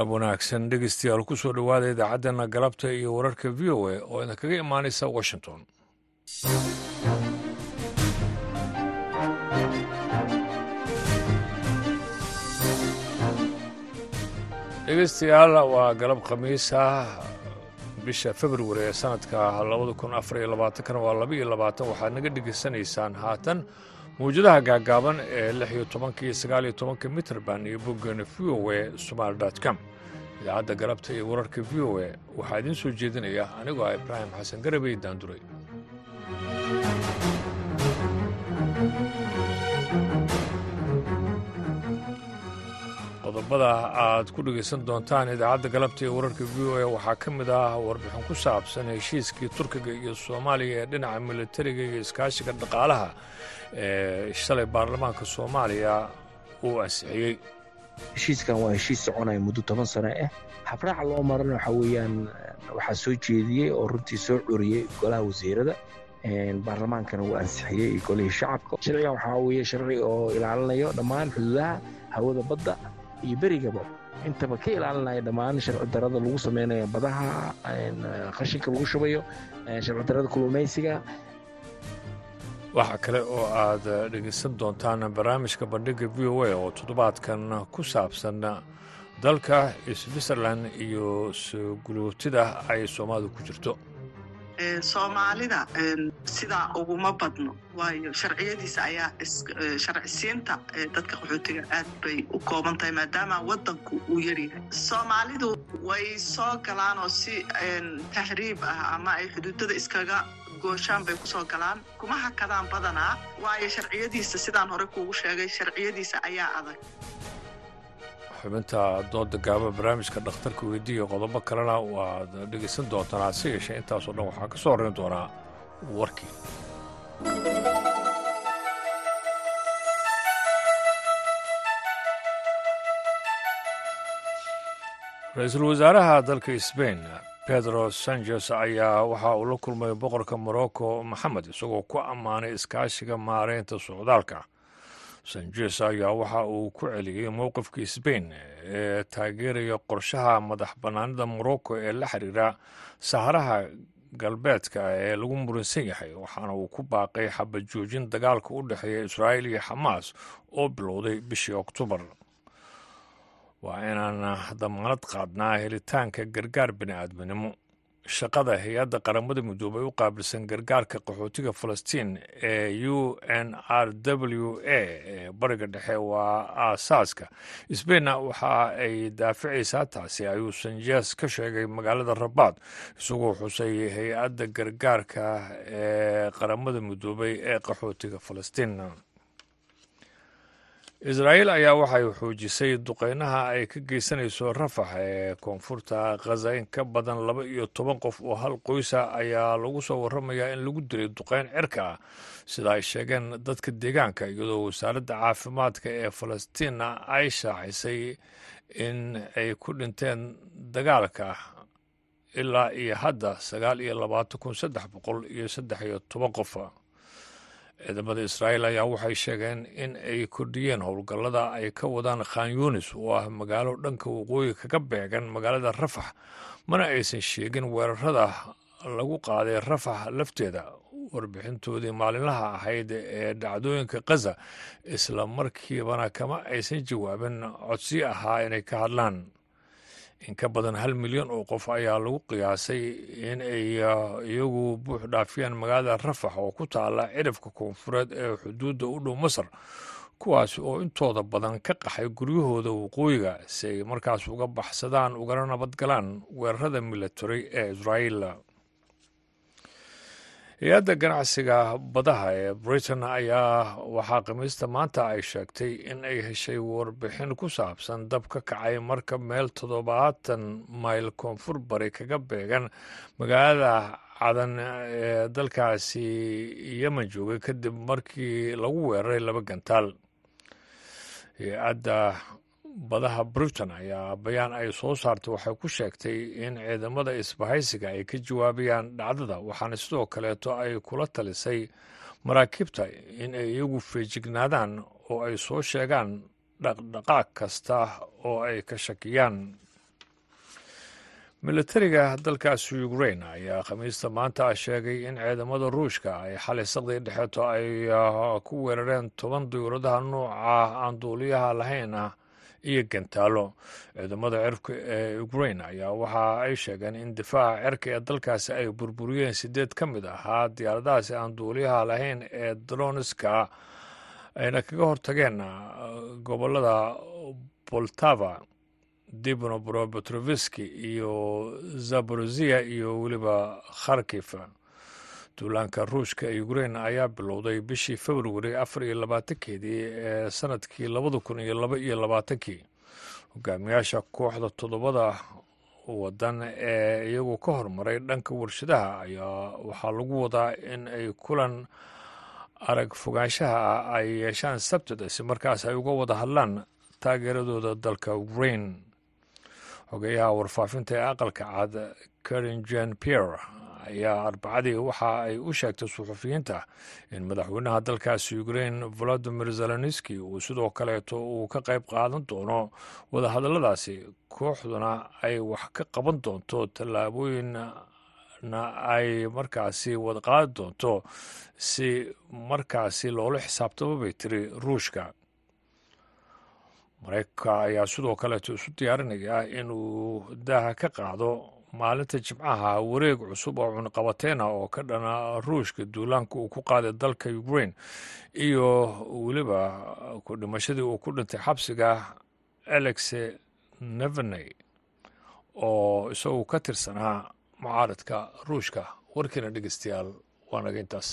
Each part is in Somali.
galab wanaagsan dhegeystayaal ku soo dhowaada idaacaddeenna galabta iyo wararka v o a oo idinkaga imaanaysa washington. Dhegeystayaal waa galab khamiis ah bisha februari ee sanadka labada kun afar iyo labaatankana waa laba iyo labaatan waxaad naga dhegeysanaysaan haatan mawjadaha gaagaaban ee lix iyo sagaal iyo tobanka mitrband iyo boggeena v o a somaali com. Idaacadda galabta iyo wararka v o a waxaa idiin soo jeedinaya anigoo ah ibraahim xasan garabey daanduray qodobada aad ku dhegaysan doontaan idaacadda galabta iyo wararka v o a waxaa ka mid ah warbixin ku saabsan heshiiskii turkiga iyo soomaaliya ee dhinaca militariga iyo iskaashiga dhaqaalaha ee shalay baarlamaanka soomaaliya uu ansixiyey. Heshiiskan waa heshiis soconaya muddo toban sano ah habraaca loo marana waxaa weeyaan waxaa soo jeediyey oo runtii soo curiyey golaha wasiirada baarlamaankana uu ansixiyey iyo golihii shacabka. Sharcigan waxaa weeye sharci oo ilaalinayo dhammaan xuduudaha hawada badda iyo berigaba intaba ka ilaalinaya dhammaan sharci darada lagu samaynayo badaha qashinka lagu shubayo sharci darada kulumaysiga waxaa kale oo aad dhegeysan doontaan barnaamijka bandhiga v o a oo toddobaadkan ku saabsan dalka switzerland iyo soguluutida ay soomaalidu ku jirto soomaalida sidaa uguma badno. Waayo sharciyadiisa ayaa sharcisiinta dadka qaxootiga aad bay u kooban tahay maadaama wadanku uu yaryahay soomaalidu way soo galaan oo si tahriib ah ama ay xuduudada iskaga gooshaan bay ku soo galaan. Kuma hakadaan badanaa waayo sharciyadiisa sidaan hore kuugu sheegay sharciyadiisa ayaa adag xubinta dooda gaaba barnaamijka dhakhtarka weydiiya qodobo kalena waad dhegaysan doontaan hase yeeshee intaasoo dhan waxaa ka soo horrayn doonaa warkii ra'iisul wasaaraha dalka sbain pedro sanchez ayaa waxa uu la kulmay boqorka morocco maxamed isagoo ku ammaanay iskaashiga maareynta socdaalka sanchez ayaa waxa uu ku celiyey mowqifka sbain ee taageeraya qorshaha madax bannaanida morocco ee la xiriira saharaha galbeedka ee lagu muransan yahay waxaana uu ku baaqay xabad joojin dagaalka u dhexeeya israa'iil iyo xamaas oo bilowday bishii oktoobar. Waa inaan damaanad qaadnaa helitaanka gargaar bini'aadminimo shaqada hay'adda qaramada midoobay u qaabilsan gargaarka qaxootiga falastiin ee u n r w a ee bariga dhexe waa aasaaska. Sbainna waxa ay daaficaysaa taasi ayuu sanjees ka sheegay magaalada rabaad isagoo xusay hay'adda gargaarka ee qaramada midoobay ee qaxootiga falastiin israa'iil ayaa waxay xoojisay duqeynaha ay ka geysanayso rafax ee koonfurta khaza in ka badan laba iyo toban qof oo hal qoysa ayaa lagu soo warramayaa in lagu dilay duqeyn cirka. Ah sida ay sheegeen dadka deegaanka iyadoo wasaaradda caafimaadka ee falastiinna ay shaacisay in ay ku dhinteen dagaalka ilaa iyo hadda sagaal iyo labaatan kun saddex boqol iyo saddex iyo toban qof ciidamada israa'iil ayaa waxay sheegeen in ay kordhiyeen howlgallada ay ka wadaan khan yunis oo ah magaalo dhanka waqooyi kaga beegan magaalada rafax mana aysan sheegin weerarada lagu qaaday rafax lafteeda. Warbixintoodii maalinlaha ahayd ee dhacdooyinka khaza isla markiibana kama aysan jawaabin codsi ahaa inay ka hadlaan in ka badan hal milyan oo qof ayaa lagu qiyaasay in ay iyagu buux dhaafiyaan magaalada rafax oo ku taala cirifka koonfureed ee xuduudda u dhow masar kuwaas oo intooda badan ka qaxay guryahooda waqooyiga si ay markaas uga baxsadaan ugana nabadgalaan weerarada military ee israa'iil hay'adda ganacsiga badaha ee britain ayaa waxaa khamiista maanta ay sheegtay in ay heshay warbixin ku saabsan dab ka kacay marka meel toddobaatan mayl koonfur bari kaga beegan magaalada cadan ee dalkaasi yemen joogay kadib markii lagu weeraray laba gantaal. Hay'adda badaha britain ayaa bayaan ay soo saartay. Waxay ku sheegtay in ciidamada isbahaysiga ay ka jawaabayaan dhacdada waxaana sidoo kaleeto ay kula talisay maraakiibta in ay iyagu feejignaadaan oo ay soo sheegaan dhaqdhaqaaq kasta oo ay ka shakiyaan. Militariga dalkaasi ukrain ayaa khamiista maanta sheegay in ciidamada ruushka ay xalay saqdii dhexeeto ay ku weerareen toban duyuuradaha nuuca aan duuliyaha lahayn ah iyo gantaalo. Ciidamada cirka ee ukrain ayaa waxa ay sheegeen in difaaca cirka ee dalkaasi ay burburiyeen sideed ka mid ahaa diyaaradahaasi aan duuliyaha lahayn ee droniska ayna kaga hortageen gobollada boltava dibnobro petroviski iyo zaborozia iyo weliba kharkif duulaanka ruushka ee ukrain ayaa bilowday bishii februari afar iyo labaatankeedii ee sannadkii labada kun iyo laba iyo labaatankii. Hogaamiyaasha kooxda toddobada wadan ee iyagu ka hormaray dhanka warshadaha ayaa waxaa lagu wadaa in ay kulan arag fogaanshaha ah ay yeeshaan sabtida si markaas ay uga wada hadlaan taageeradooda dalka ukrain xogeyaha warfaafinta ee aqalka cad karin jan pierre ayaa arbacadii waxa ay u sheegtay suxufiyiinta in madaxweynaha dalkaasi ukrain volodimir zelenski uu sidoo kaleeto uu ka qayb qaadan doono wadahadalladaasi kooxduna ay wax ka qaban doonto tallaabooyinna ay markaasi wada qaadi doonto si markaasi loola xisaabtamo bay tiri ruushka. Mareykanka ayaa sidoo kaleeto isu diyaarinaya inuu daaha ka qaado maalinta jimcaha wareeg cusub oo cunqabateyn ah oo ka dhana ruushka duulaanka uu ku qaaday dalka ukrain iyo weliba ku dhimashadii uu ku dhintay xabsiga alex neveney oo isagu ka tirsanaa mucaaradka ruushka. Warkiina dhegeystayaal waa naga intaas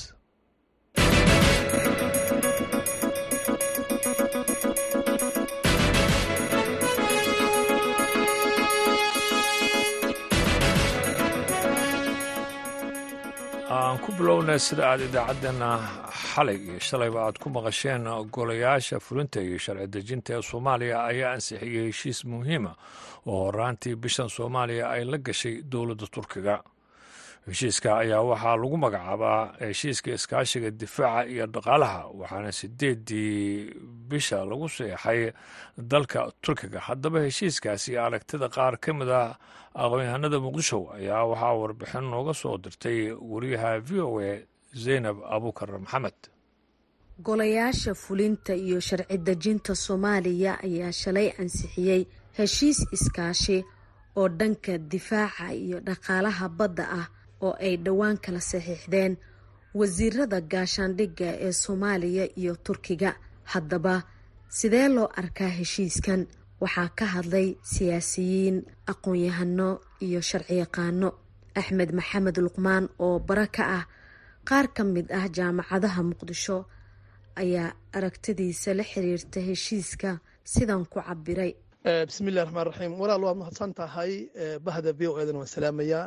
aan ku bilownay sida aad idaacaddeenna xalay iyo shalayba aad ku maqasheen golayaasha fulinta iyo sharci dejinta ee soomaaliya ayaa ansixiyey heshiis muhiima oo horaantii bishan soomaaliya ay la gashay dowladda turkiga heshiiska ayaa waxaa lagu magacaabaa heshiiska iskaashiga difaaca iyo dhaqaalaha waxaana sideedii bisha lagu seexay dalka turkiga. Haddaba heshiiskaasi aragtida qaar ka mid ah aqoon-yahanada muqdisho ayaa waxaa warbixin nooga soo dirtay wariyaha v o a zaynab abukar maxamed. Golayaasha fulinta iyo sharci dejinta soomaaliya ayaa shalay ansixiyey heshiis iskaashi oo dhanka difaaca iyo dhaqaalaha badda ah oo ay dhowaan kala saxiixdeen wasiirada gaashaandhigga ee soomaaliya iyo turkiga. Haddaba sidee loo arkaa heshiiskan? Waxaa ka hadlay siyaasiyiin aqoon-yahano iyo sharciyaqaano axmed maxamed luqmaan oo bara ka ah qaar ka mid ah jaamacadaha muqdisho ayaa aragtidiisa la xiriirta heshiiska sidan ku cabiray bismillahi raxmaan raxiim walaal waad mahadsan tahay. Bahda v o edan waan salaamayaa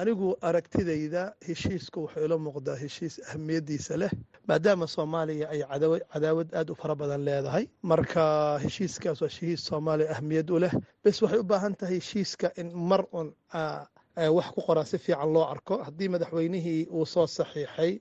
anigu aragtidayda heshiisku wuxuu ila muuqdaa heshiis ahamiyadiisa leh maadaama soomaaliya ay cadaawad aad u fara badan leedahay. Marka heshiiskaas waa heshiis soomaaliya ahamiyad u leh bes waxay u baahan tahay heshiiska in mar un wax ku qoran si fiican loo arko. Haddii madaxweynihii uu soo saxiixay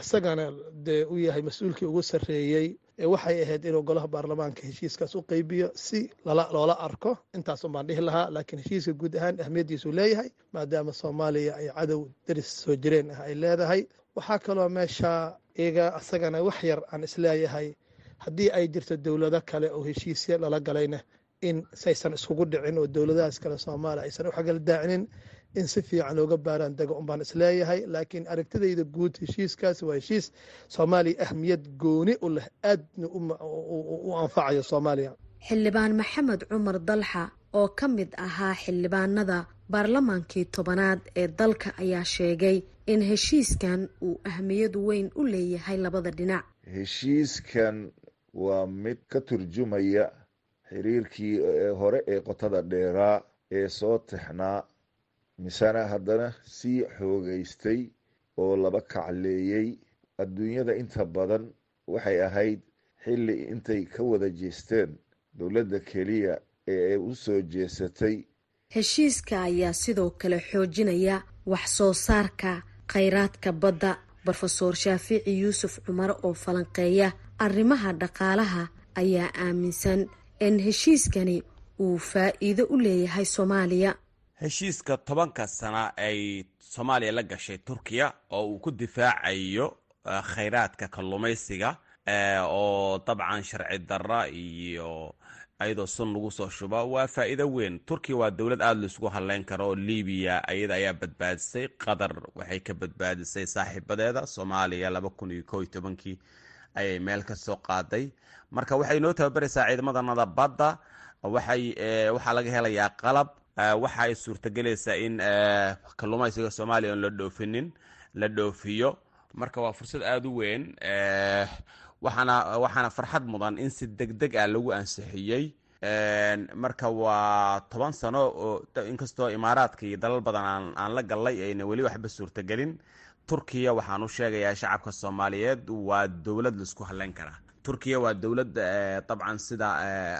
isagana dee u yahay mas'uulkii ugu sarreeyey waxay ahayd inuu golaha baarlamaanka heshiiskaas u qeybiyo si loola arko. Intaasun baan dhihi lahaa laakiin heshiiska guud ahaan ahmiyaddiisuu leeyahay maadaama soomaaliya ay cadow daris soo jireen ah ay leedahay. Waxaa kaloo meesha iga isagana wax yar aan is leeyahay haddii ay jirto dowlado kale oo heshiisya lala galayna in saysan iskugu dhicin oo dowladahaas kale soomaaliya aysan u xagal daacinin in si fiican looga baaraan dego unbaan is leeyahay laakiin aragtidayda guud heshiiskaas waa heshiis soomaaliya ahmiyad gooni u leh aadna u anfacayo soomaaliya. Xildhibaan maxamed cumar dalxa oo ka mid ahaa xildhibaanada baarlamaankii tobanaad ee dalka ayaa sheegay in heshiiskan uu ahmiyad weyn u leeyahay labada dhinac. Heshiiskan waa mid ka turjumaya xiriirkii hore ee qotada dheeraa ee soo tixnaa misena haddana sii xoogaystay oo laba kacleeyey adduunyada inta badan waxay ahayd xilli intay ka wada jeesteen dowladda keliya ee ay u soo jeesatay. Heshiiska ayaa sidoo kale xoojinaya wax soo saarka khayraadka badda. Brofesoor shaafici yuusuf cumar oo falanqeeya arrimaha dhaqaalaha ayaa aaminsan in heshiiskani uu faa'iido u leeyahay soomaaliya heshiiska tobanka sana ay soomaaliya la gashay turkiya oo uu ku difaacayo khayraadka kalluumaysiga oo dabcan sharci darra iyo ayadoo sun lagu soo shubo waa faa'iido weyn. Turkiya waa dowlad aada laisugu hadleyn karo. Oo libiya ayada ayaa badbaadisay qatar waxay ka badbaadisay saaxiibadeeda soomaaliya laba kun iyo ko iyo tobankii ayay meel ka soo qaaday. Marka waxay noo tababaraysaa ciidamadanada badda waxay waxaa laga helayaa qalab waxa ay suurtagelaysaa in kalluumaysiga soomaaliya oon la dhoofinin la dhoofiyo. Marka waa fursad aada u weyn waxaana waxaana farxad mudan in si deg deg ah lagu ansixiyey marka waa toban sano oo inkastoo imaaraadka iyo dalal badan aan aan la gallay ayna weli waxba suurtagelin. Turkiya waxaan u sheegayaa shacabka soomaaliyeed waa dowlad la isku hadleyn karaa turkiya waa dowlad dabcan sida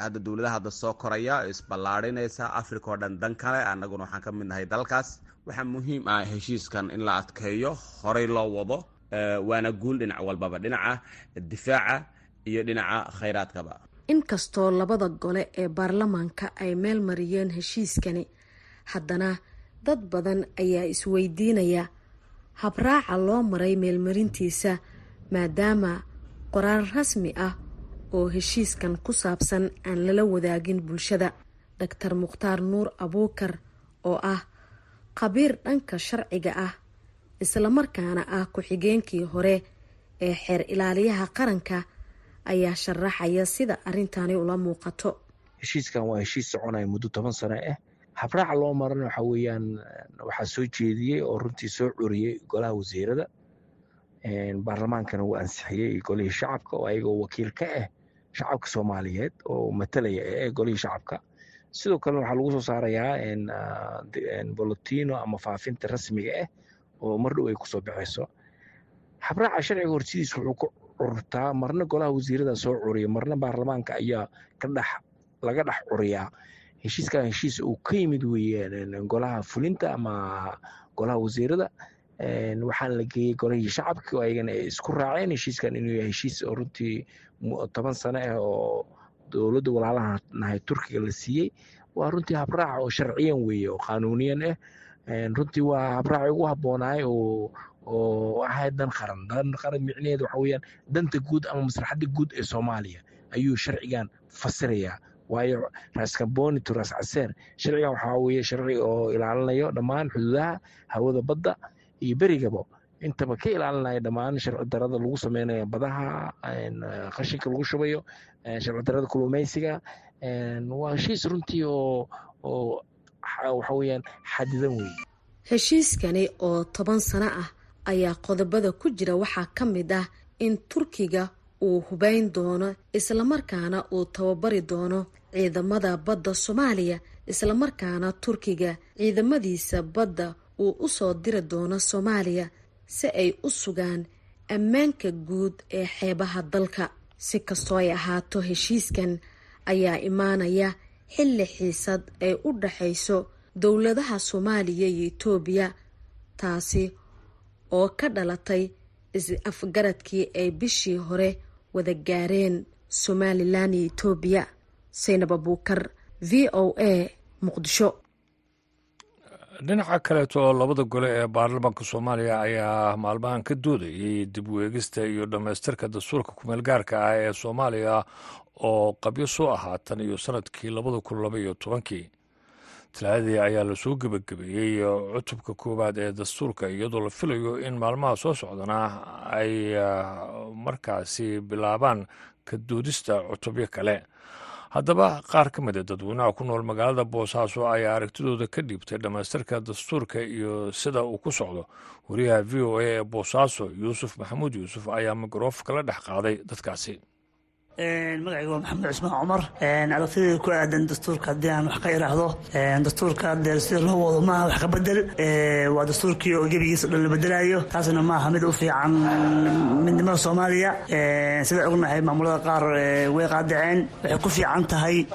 hadda dowladaha hadda soo koraya isballaadhinaysa africa oo dhan dan kale annaguna waxaan ka mid nahay dalkaas. Waxaa muhiim ah heshiiskan in la adkeeyo horey loo wado waana guul dhinac walbaba dhinaca difaaca iyo dhinaca khayraadkaba. Inkastoo labada gole ee baarlamaanka ay meel mariyeen heshiiskani haddana dad badan ayaa isweydiinaya habraaca loo maray meelmarintiisa maadaama qoraal rasmi ah oo heshiiskan ku saabsan aan lala wadaagin bulshada. Doctor mukhtaar nuur abuukar oo ah khabiir dhanka sharciga ah islamarkaana ah ku-xigeenkii hore ee xeer ilaaliyaha qaranka ayaa sharaxaya sida arrintani ula muuqato. Heshiiskan waa heshiis soconaya muddo toban sano ah habraaca loo marana waxa weeyaan waxaa soo jeediyey oo runtii soo curiyey golaha wasiirada baarlamaankana wuu ansixiyey golihii shacabka oo ayagoo wakiil ka ah shacabka soomaaliyeed oo matalaya ee golihii shacabka sidoo kalena waxaa lagu soo saarayaa bolotino ama faafinta rasmiga ah oo mar dhow ay ku soo baxayso habraaca sharciga horsidiis wuxuu ku curtaa marna golaha wasiirada soo curiya marna baarlamaanka ayaa ka dhex laga dhex curiyaa heshiiskan heshiis uu ka yimid weeyaan golaha fulinta ama golaha wasiirada waxaana la geeyey golihii shacabka oo ayagana ay isku raaceen heshiiskan inuu yahay heshiis oo runtii toban sano ah oo dowladda walaalaha nahay turkiga la siiyey. Waa runtii habraac oo sharciyan weeye oo qaanuuniyan ah runtii waa habraaci ugu habboonaay oo oo ahayd dan qaran dan qaran micnaheedu waxa weeyaan danta guud ama maslaxadda guud ee soomaaliya ayuu sharcigan fasirayaa. Waayo raskamboni to ras caseer sharcigan waxaa weeye sharci oo ilaalinayo dhammaan xuduudaha hawada badda iyo berigaba intaba ka ilaalinaya dhammaan sharci darada lagu sameynayo badaha qashinka lagu shubayo sharci darada waa heshiis runtii oo oo waxa weeyaan xadidan weeye heshiiskani oo toban sano ah ayaa qodobada ku jira waxaa ka mid ah in turkiga uu hubeyn doono islamarkaana uu tababari doono ciidamada badda soomaaliya islamarkaana turkiga ciidamadiisa badda uu u soo diri doono soomaaliya si ay u sugaan ammaanka guud ee xeebaha dalka. Si kastoo ay ahaato heshiiskan ayaa imaanaya xilli xiisad ay u dhaxayso dowladaha soomaaliya iyo etoobiya taasi oo ka dhalatay is-afgaradkii ay bishii hore wada gaareen somalilan iyo etoobiya saynab abuukar v o a muqdisho dhinaca kaleeto oo labada gole ee baarlamaanka soomaaliya ayaa maalmahan ka doodayay dib u eegista iyo dhammaystirka dastuurka kumeel gaarka ah ee soomaaliya oo qabyo soo ahaa tan iyo sannadkii labada kun laba iyo tobankii. Talaadadii ayaa la soo gebagabeeyey cutubka koowaad ee dastuurka iyadoo la filayo in maalmaha soo socdana ay markaasi bilaabaan ka doodista cutubyo kale haddaba qaar ka mid a dadweynaha ku nool magaalada boosaaso ayaa aragtidooda ka dhiibtay dhammaystirka dastuurka iyo sida uu ku socdo. Wariyaha v o a ee boosaaso yuusuf maxamuud yuusuf ayaa mikroof kala dhex qaaday dadkaasi magacayga waa maxamed cusmaan cumar. Aragtidii ku aadan dastuurka haddii aan wax ka iraahdo dastuurka dee sida loo wado maaha wax ka bedel. Waa dastuurkii oo gebigiisa dhan la bedelayo. Taasna maaha mid u fiican midnimada soomaaliya. Sida ognahay maamulada qaar way qaadaceen. Waxay ku fiican tahay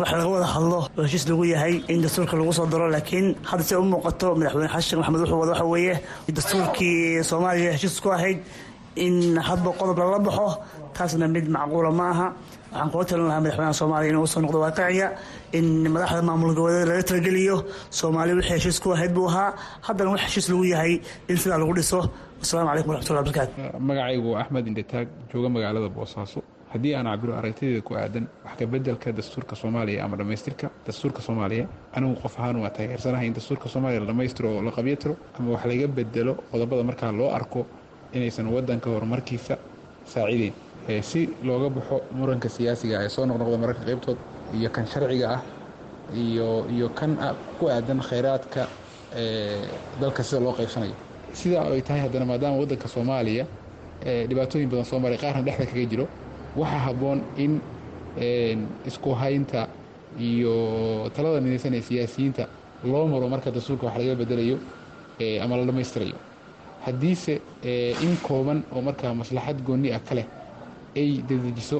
wax laga wada hadlo oo heshiis lagu yahay in dastuurka lagu soo daro. Laakiin hadda se u muuqato madaxweyne xashan maxamed wuxuu wada waxa weeye dastuurkii soomaaliya heshiis ku ahayd in hadba qodob lala baxo taasna mid macquula ma aha. Waxaan kula talin lahaa madaxweynaha soomaaliya inuu u soo noqdo waaqiciga in madaxda maamul goboleed laga talageliyo soomaaliya wixii heshiis ku ahayd buu ahaa. Haddana wax heshiis lagu yahay in sidaa lagu dhiso. Asalaamu calaykum waraxmatullahi barakaatu magacaygu waa axmed indhataag jooga magaalada boosaaso. Haddii aan cabiro aragtideeda ku aadan wax kabedelka dastuurka soomaaliya ama dhammaystirka dastuurka soomaaliya anigu qof ahaan waa taageersanahay in dastuurka soomaaliya la dhammaystiro oo la qabyatiro ama wax laga bedelo qodobada markaa loo arko inaysan wadanka horumarkiisa saacideyn si looga baxo muranka siyaasiga ee soo noqnoqda mararka qaybtood iyo kan sharciga ah iyo iyo kan ku aadan khayraadka dalka sida loo qaybsanayo. Sidaa ay tahay haddana maadaama wadanka soomaaliya dhibaatooyin badan soo maray qaarna dhexda kaga jiro waxaa habboon in isku haynta iyo talada midaysan ee siyaasiyiinta loo maro marka dastuurka wax laga bedelayo ama la dhammaystirayo. Haddiise in kooban oo markaa maslaxad goonni ah ka leh ay dedejiso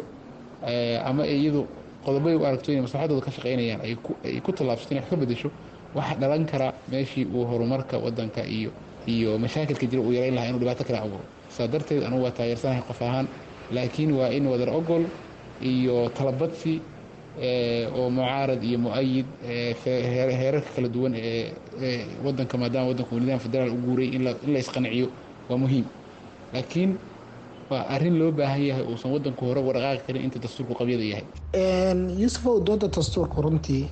ama iyadu qodobay u aragto inay maslaxadooda ka shaqaynayaan ay ku tallaabsato inay wax ka bedesho waxaa dhalan kara meeshii uu horumarka wadanka iyo iyo mashaakilka jira uu yarayn lahaa inuu dhibaato kale abuuro. Saa darteed anugu waa taageersanahay qof ahaan laakiin waa in wadar ogol iyo talabadsi oo mucaarad iyo mu'ayid heerarka kala duwan ee wadanka maadaama wadanku nidaam federaal u guuray in la isqanciyo waa muhiim. Laakiin waa arrin loo baahan yahay uusan wadanku hore waraqaaqi karin inta dastuurku qabyada yahay. Yuusufow dooda dastuurku runtii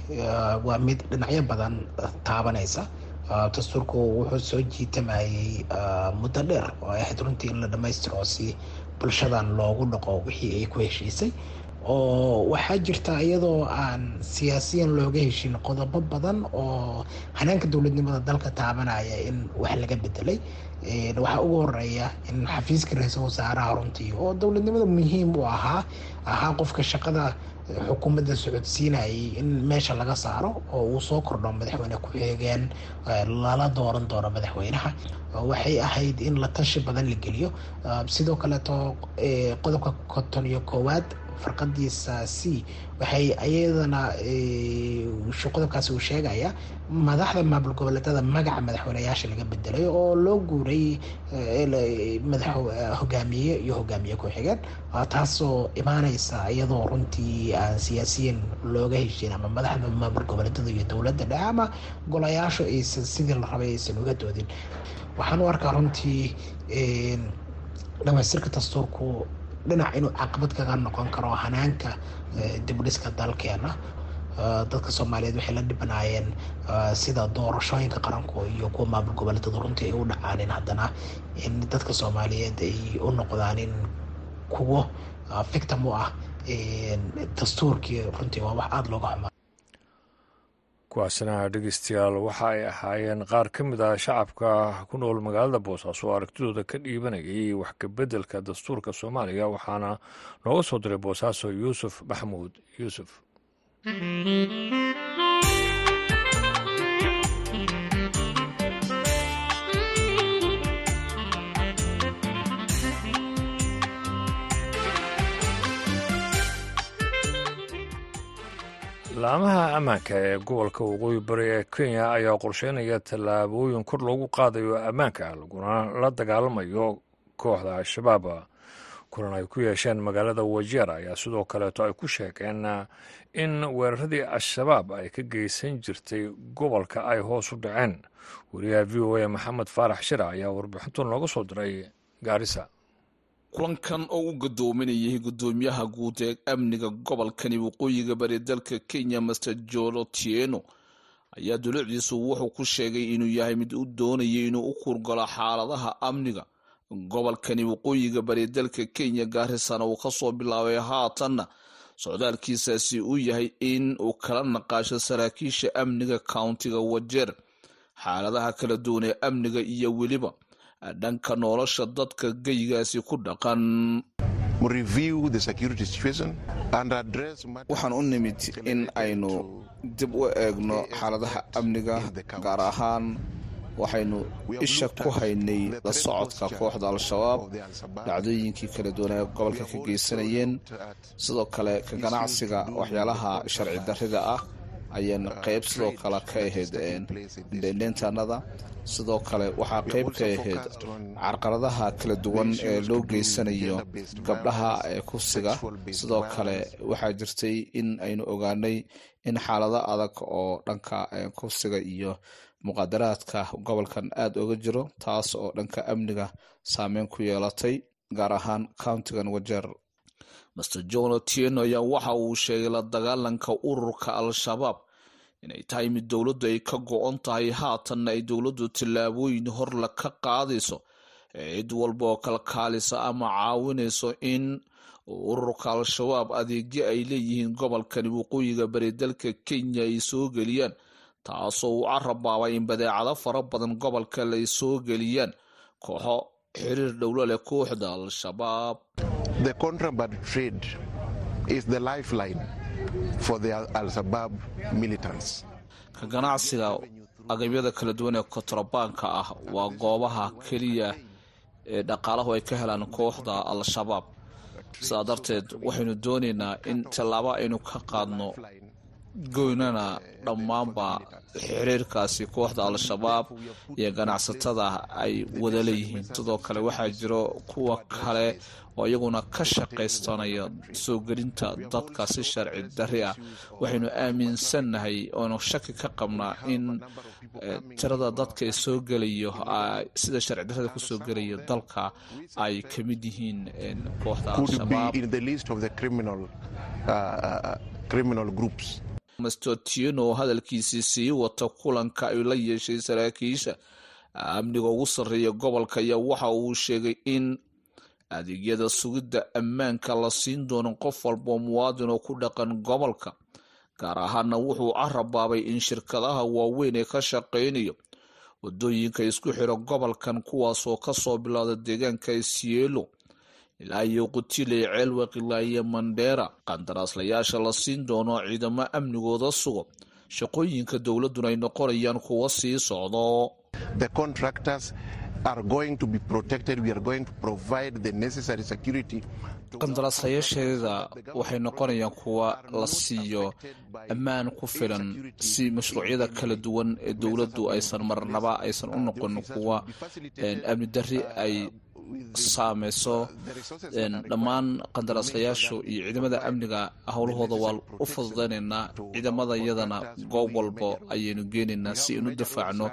waa mid dhinacyo badan taabanaysa. Dastuurku wuxuu soo jiitamayay muddo dheer. Oo ay ahayd runtii in la dhammaystiro si bulshadan loogu dhaqo wixii ay ku heshiisay oo waxaa jirta iyadoo aan siyaasiyan looga heshin qodobo badan oo hanaanka dowladnimada dalka taabanaya in wax laga bedelay. Waxaa ugu horreeya in xafiiska ra'iisul wasaaraha runtii oo dowladnimada muhiim u ahaa ahaa qofka shaqada xukuumadda socodsiinayay in meesha laga saaro oo uu soo kordho madaxweyne ku-xigeen lala dooran doono madaxweynaha. Waxay ahayd in la tashi badan la geliyo. Sidoo kaleeto qodobka konton iyo koowaad farqadiisa c. Waxay iyadana qodobkaasi uu sheegaya madaxda maamul goboleedyada magaca madaxweyneyaasha laga bedelay oo loo guuray hogaamiye iyo hogaamiye ku-xigeen. Taasoo imaaneysa iyadoo runtii aan siyaasiyiin looga heshin ama madaxda maamul goboleedyada iyo dowladda dhexe ama golayaashu aysan sidii la rabay aysan uga doodin. Waxaan u arkaa runtii dhamaystirka dastuurku dhinac inuu caqabad kaga noqon karo hanaanka dibdhiska dalkeena. Dadka soomaaliyeed waxay la dhibanaayeen sida doorashooyinka qaranku iyo kuwa maamul goboleedyadu runtii ay u dhacaanin haddana in dadka soomaaliyeed ay u noqdaanin kuwo victim u ah dastuurkii runtii. Waa wax aada looga xumaa kuwaasina dhegeystayaal waxa ay ahaayeen qaar ka mid ah shacabka ku nool magaalada boosaaso oo aragtidooda ka dhiibanayay wax kabeddelka dastuurka soomaaliya waxaana nooga soo diray boosaaso yuusuf maxamuud. Yuusuf laamaha ammaanka ee gobolka waqooyi bari ee kenya ayaa qorsheynaya tallaabooyin kor loogu qaadayo ammaanka laguna la dagaalamayo kooxda al-shabaab. Kulan ay ku yeesheen magaalada wajeer ayaa sidoo kaleeto ay ku sheegeen in weeraradii al-shabaab ay ka geysan jirtay gobolka ay hoos u dhaceen. Wariyaha v o a maxamed faarax shira ayaa warbixintu nooga soo diray gaarisa kulankan oo u gadoominayay gudoomiyaha guud ee amniga gobolkani waqooyiga bari dalka kenya master jolo tieno ayaa dulucdiisu wuxuu ku sheegay inuu yahay mid u doonayay inuu u kurgalo xaaladaha amniga gobolkani waqooyiga bari dalka kenya gaarisana uu ka soo bilaabay haatanna socdaalkiisaasi uu yahay in uu kala naqaasho saraakiisha amniga countiga wajeer. Xaaladaha kala duwan ee amniga iyo weliba dhanka nolosha dadka geyigaasi ku dhaqan. Waxaan u nimid in aynu dib u eegno xaaladaha amniga gaar ahaan waxaynu isha ku haynay la socodka kooxda al-shabaab dhacdooyinkii kala duwan ee gobolka ka geysanayeen. sidoo kale ka ganacsiga waxyaalaha sharci darrida ah ayaan qeyb sidoo kale ka ahayd dheendheentanada sidoo kale waxaa qayb ka ahayd carqaladaha kala duwan ee loo geysanayo gabdhaha ee kufsiga sidoo kale waxaa jirtay in aynu ogaanay in xaalado adag oo dhanka kufsiga iyo muqaadaraadka gobolkan aada oga jiro taas oo dhanka amniga saameyn ku yeelatay gaar ahaan countigan wajeer master john otieno ayaa waxa uu sheegay la dagaalanka ururka al-shabaab inay tahay mid dowladdu ay ka go-on tahay. Haatanna ay dowladdu tallaabooyin horla ka qaadayso cid walba oo kalkaalisa ama caawinayso in ururka al-shabaab adeegyo ay leeyihiin gobolkani waqooyiga bari dalka kenya ay soo geliyaan taasoo uu carabaabay in badeecado fara badan gobolka ay soo geliyaan. Kooxo xiriir dhowlo leh kooxda al-shabaab ka ganacsiga agabyada kala duwan ee kontrabaanka ah waa goobaha keliya ee dhaqaalahu ay ka helaan kooxda al-shabaab. Sidaa darteed waxaynu doonaynaa in tallaabo aynu ka qaadno goynana dhammaanba xiriirkaasi kooxda al-shabaab iyo ganacsatada ay wada leeyihiin. Sidoo kale waxaa jiro kuwa kale oo iyaguna ka shaqaystanaya soo gelinta dadka si sharci dari ah. Waxaynu aaminsannahay oonu shaki ka qabnaa in tirada dadka soo gelayo sida sharci darada ku soo gelaya dalka ay ka mid yihiin kooxda al-shabaab mastotieno oo hadalkiisii sii wata kulanka ay la yeeshay saraakiisha. Amniga ugu sarreeya gobolka ayaa waxa uu sheegay in adeegyada sugidda ammaanka la siin doono qof walboo muwaadin oo ku dhaqan gobolka. Gaar ahaana wuxuu carabaabay in shirkadaha waaweyn ee ka shaqaynayo waddooyinka isku xira gobolkan kuwaasoo ka soo bilowda deegaanka isielo ilaa iyo qutiley ceelwaq ilaa iyo mandheera qandaraaslayaasha la siin doono ciidamo amnigooda sugo. Shaqooyinka dowladduna ay noqonayaan kuwa sii socdo. Qandaraaslayaasheeda waxay noqonayaan kuwa la siiyo ammaan ku filan si mashruucyada kala duwan ee dowladdu aysan marnaba aysan u noqon kuwa amni dari ay saameyso dhammaan qandaraaslayaashu iyo ciidamada amniga howlahooda waa u fududeynaynaa ciidamada iyadana goob walbo ayaynu geenaynaa si aynu difaacno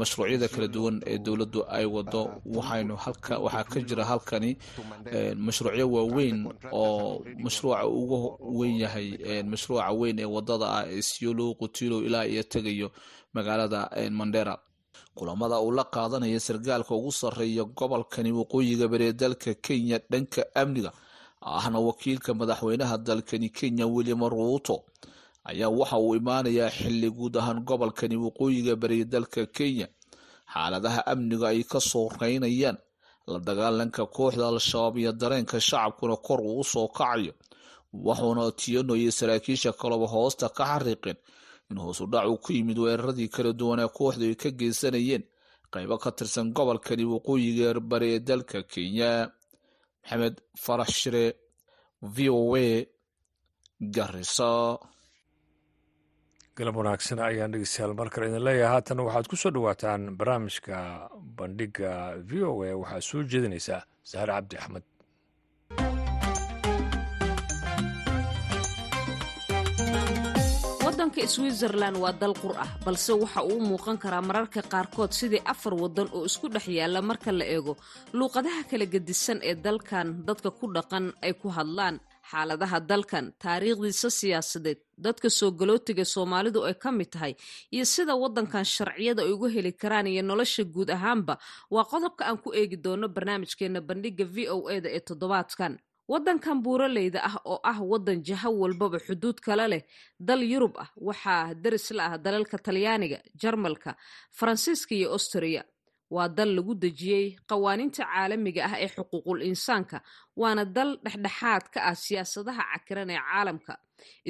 mashruucyada kala duwan ee dowladdu ay wado waxaa ka jira halkani mashruucyo waaweyn oo mashruuca ugu weyn yahay mashruuca weyn ee waddada ah ee siolo qutilo ilaa iyo tegayo magaalada mandera kulamada uu la qaadanaya sargaalka ugu sarreeya gobolkani waqooyiga bari ee dalka kenya dhanka amniga ahna wakiilka madaxweynaha dalkani kenya william ruuto ayaa waxa uu imaanayaa xilli guud ahaan gobolkani waqooyiga bari ee dalka kenya. Xaaladaha amniga ay ka soo reynayaan la dagaalanka kooxda al-shabaab iyo dareenka shacabkuna kor uu u soo kacayo wuxuuna tiano iyo saraakiisha kaleba hoosta ka xariiqeen in hoos u dhac uu ku yimid weeraradii kala duwanaa kooxdu ay ka geysanayeen qaybo ka tirsan gobolkani waqooyiga bari ee dalka kenya. Maxamed farax shire v o a garisa galab wanaagsan ayaan dhegeystayaal mar kale idin leeyahay. Haatan waxaad ku soo dhowaataan barnaamijka bandhiga v o a. Waxaa soo jeedinaysaa sahar cabdi axmed wadanka switzerlan waa dal qur ah balse waxa uu u muuqan karaa mararka qaarkood sidii afar wadan oo isku dhex yaalla marka la eego luuqadaha kala gedisan ee dalkan dadka ku dhaqan ay ku hadlaan xaaladaha dalkan taariikhdiisa siyaasadeed dadka soo galootiga soomaalidu ay ka mid tahay iyo sida waddankan sharciyada ay uga heli karaan iyo nolosha guud ahaanba waa qodobka aan ku eegi doono barnaamijkeena bandhiga v o e da ee toddobaadkan waddankan buuraleyda ah oo ah waddan jaho walbaba xuduud kale leh dal yurub ah waxaa daris la ah dalalka talyaaniga jarmalka faransiiska iyo astriya waa dal lagu dejiyey qawaaniinta caalamiga ah ee xuquuqul insaanka waana dal dhexdhexaad ka ah siyaasadaha cakiran ee caalamka.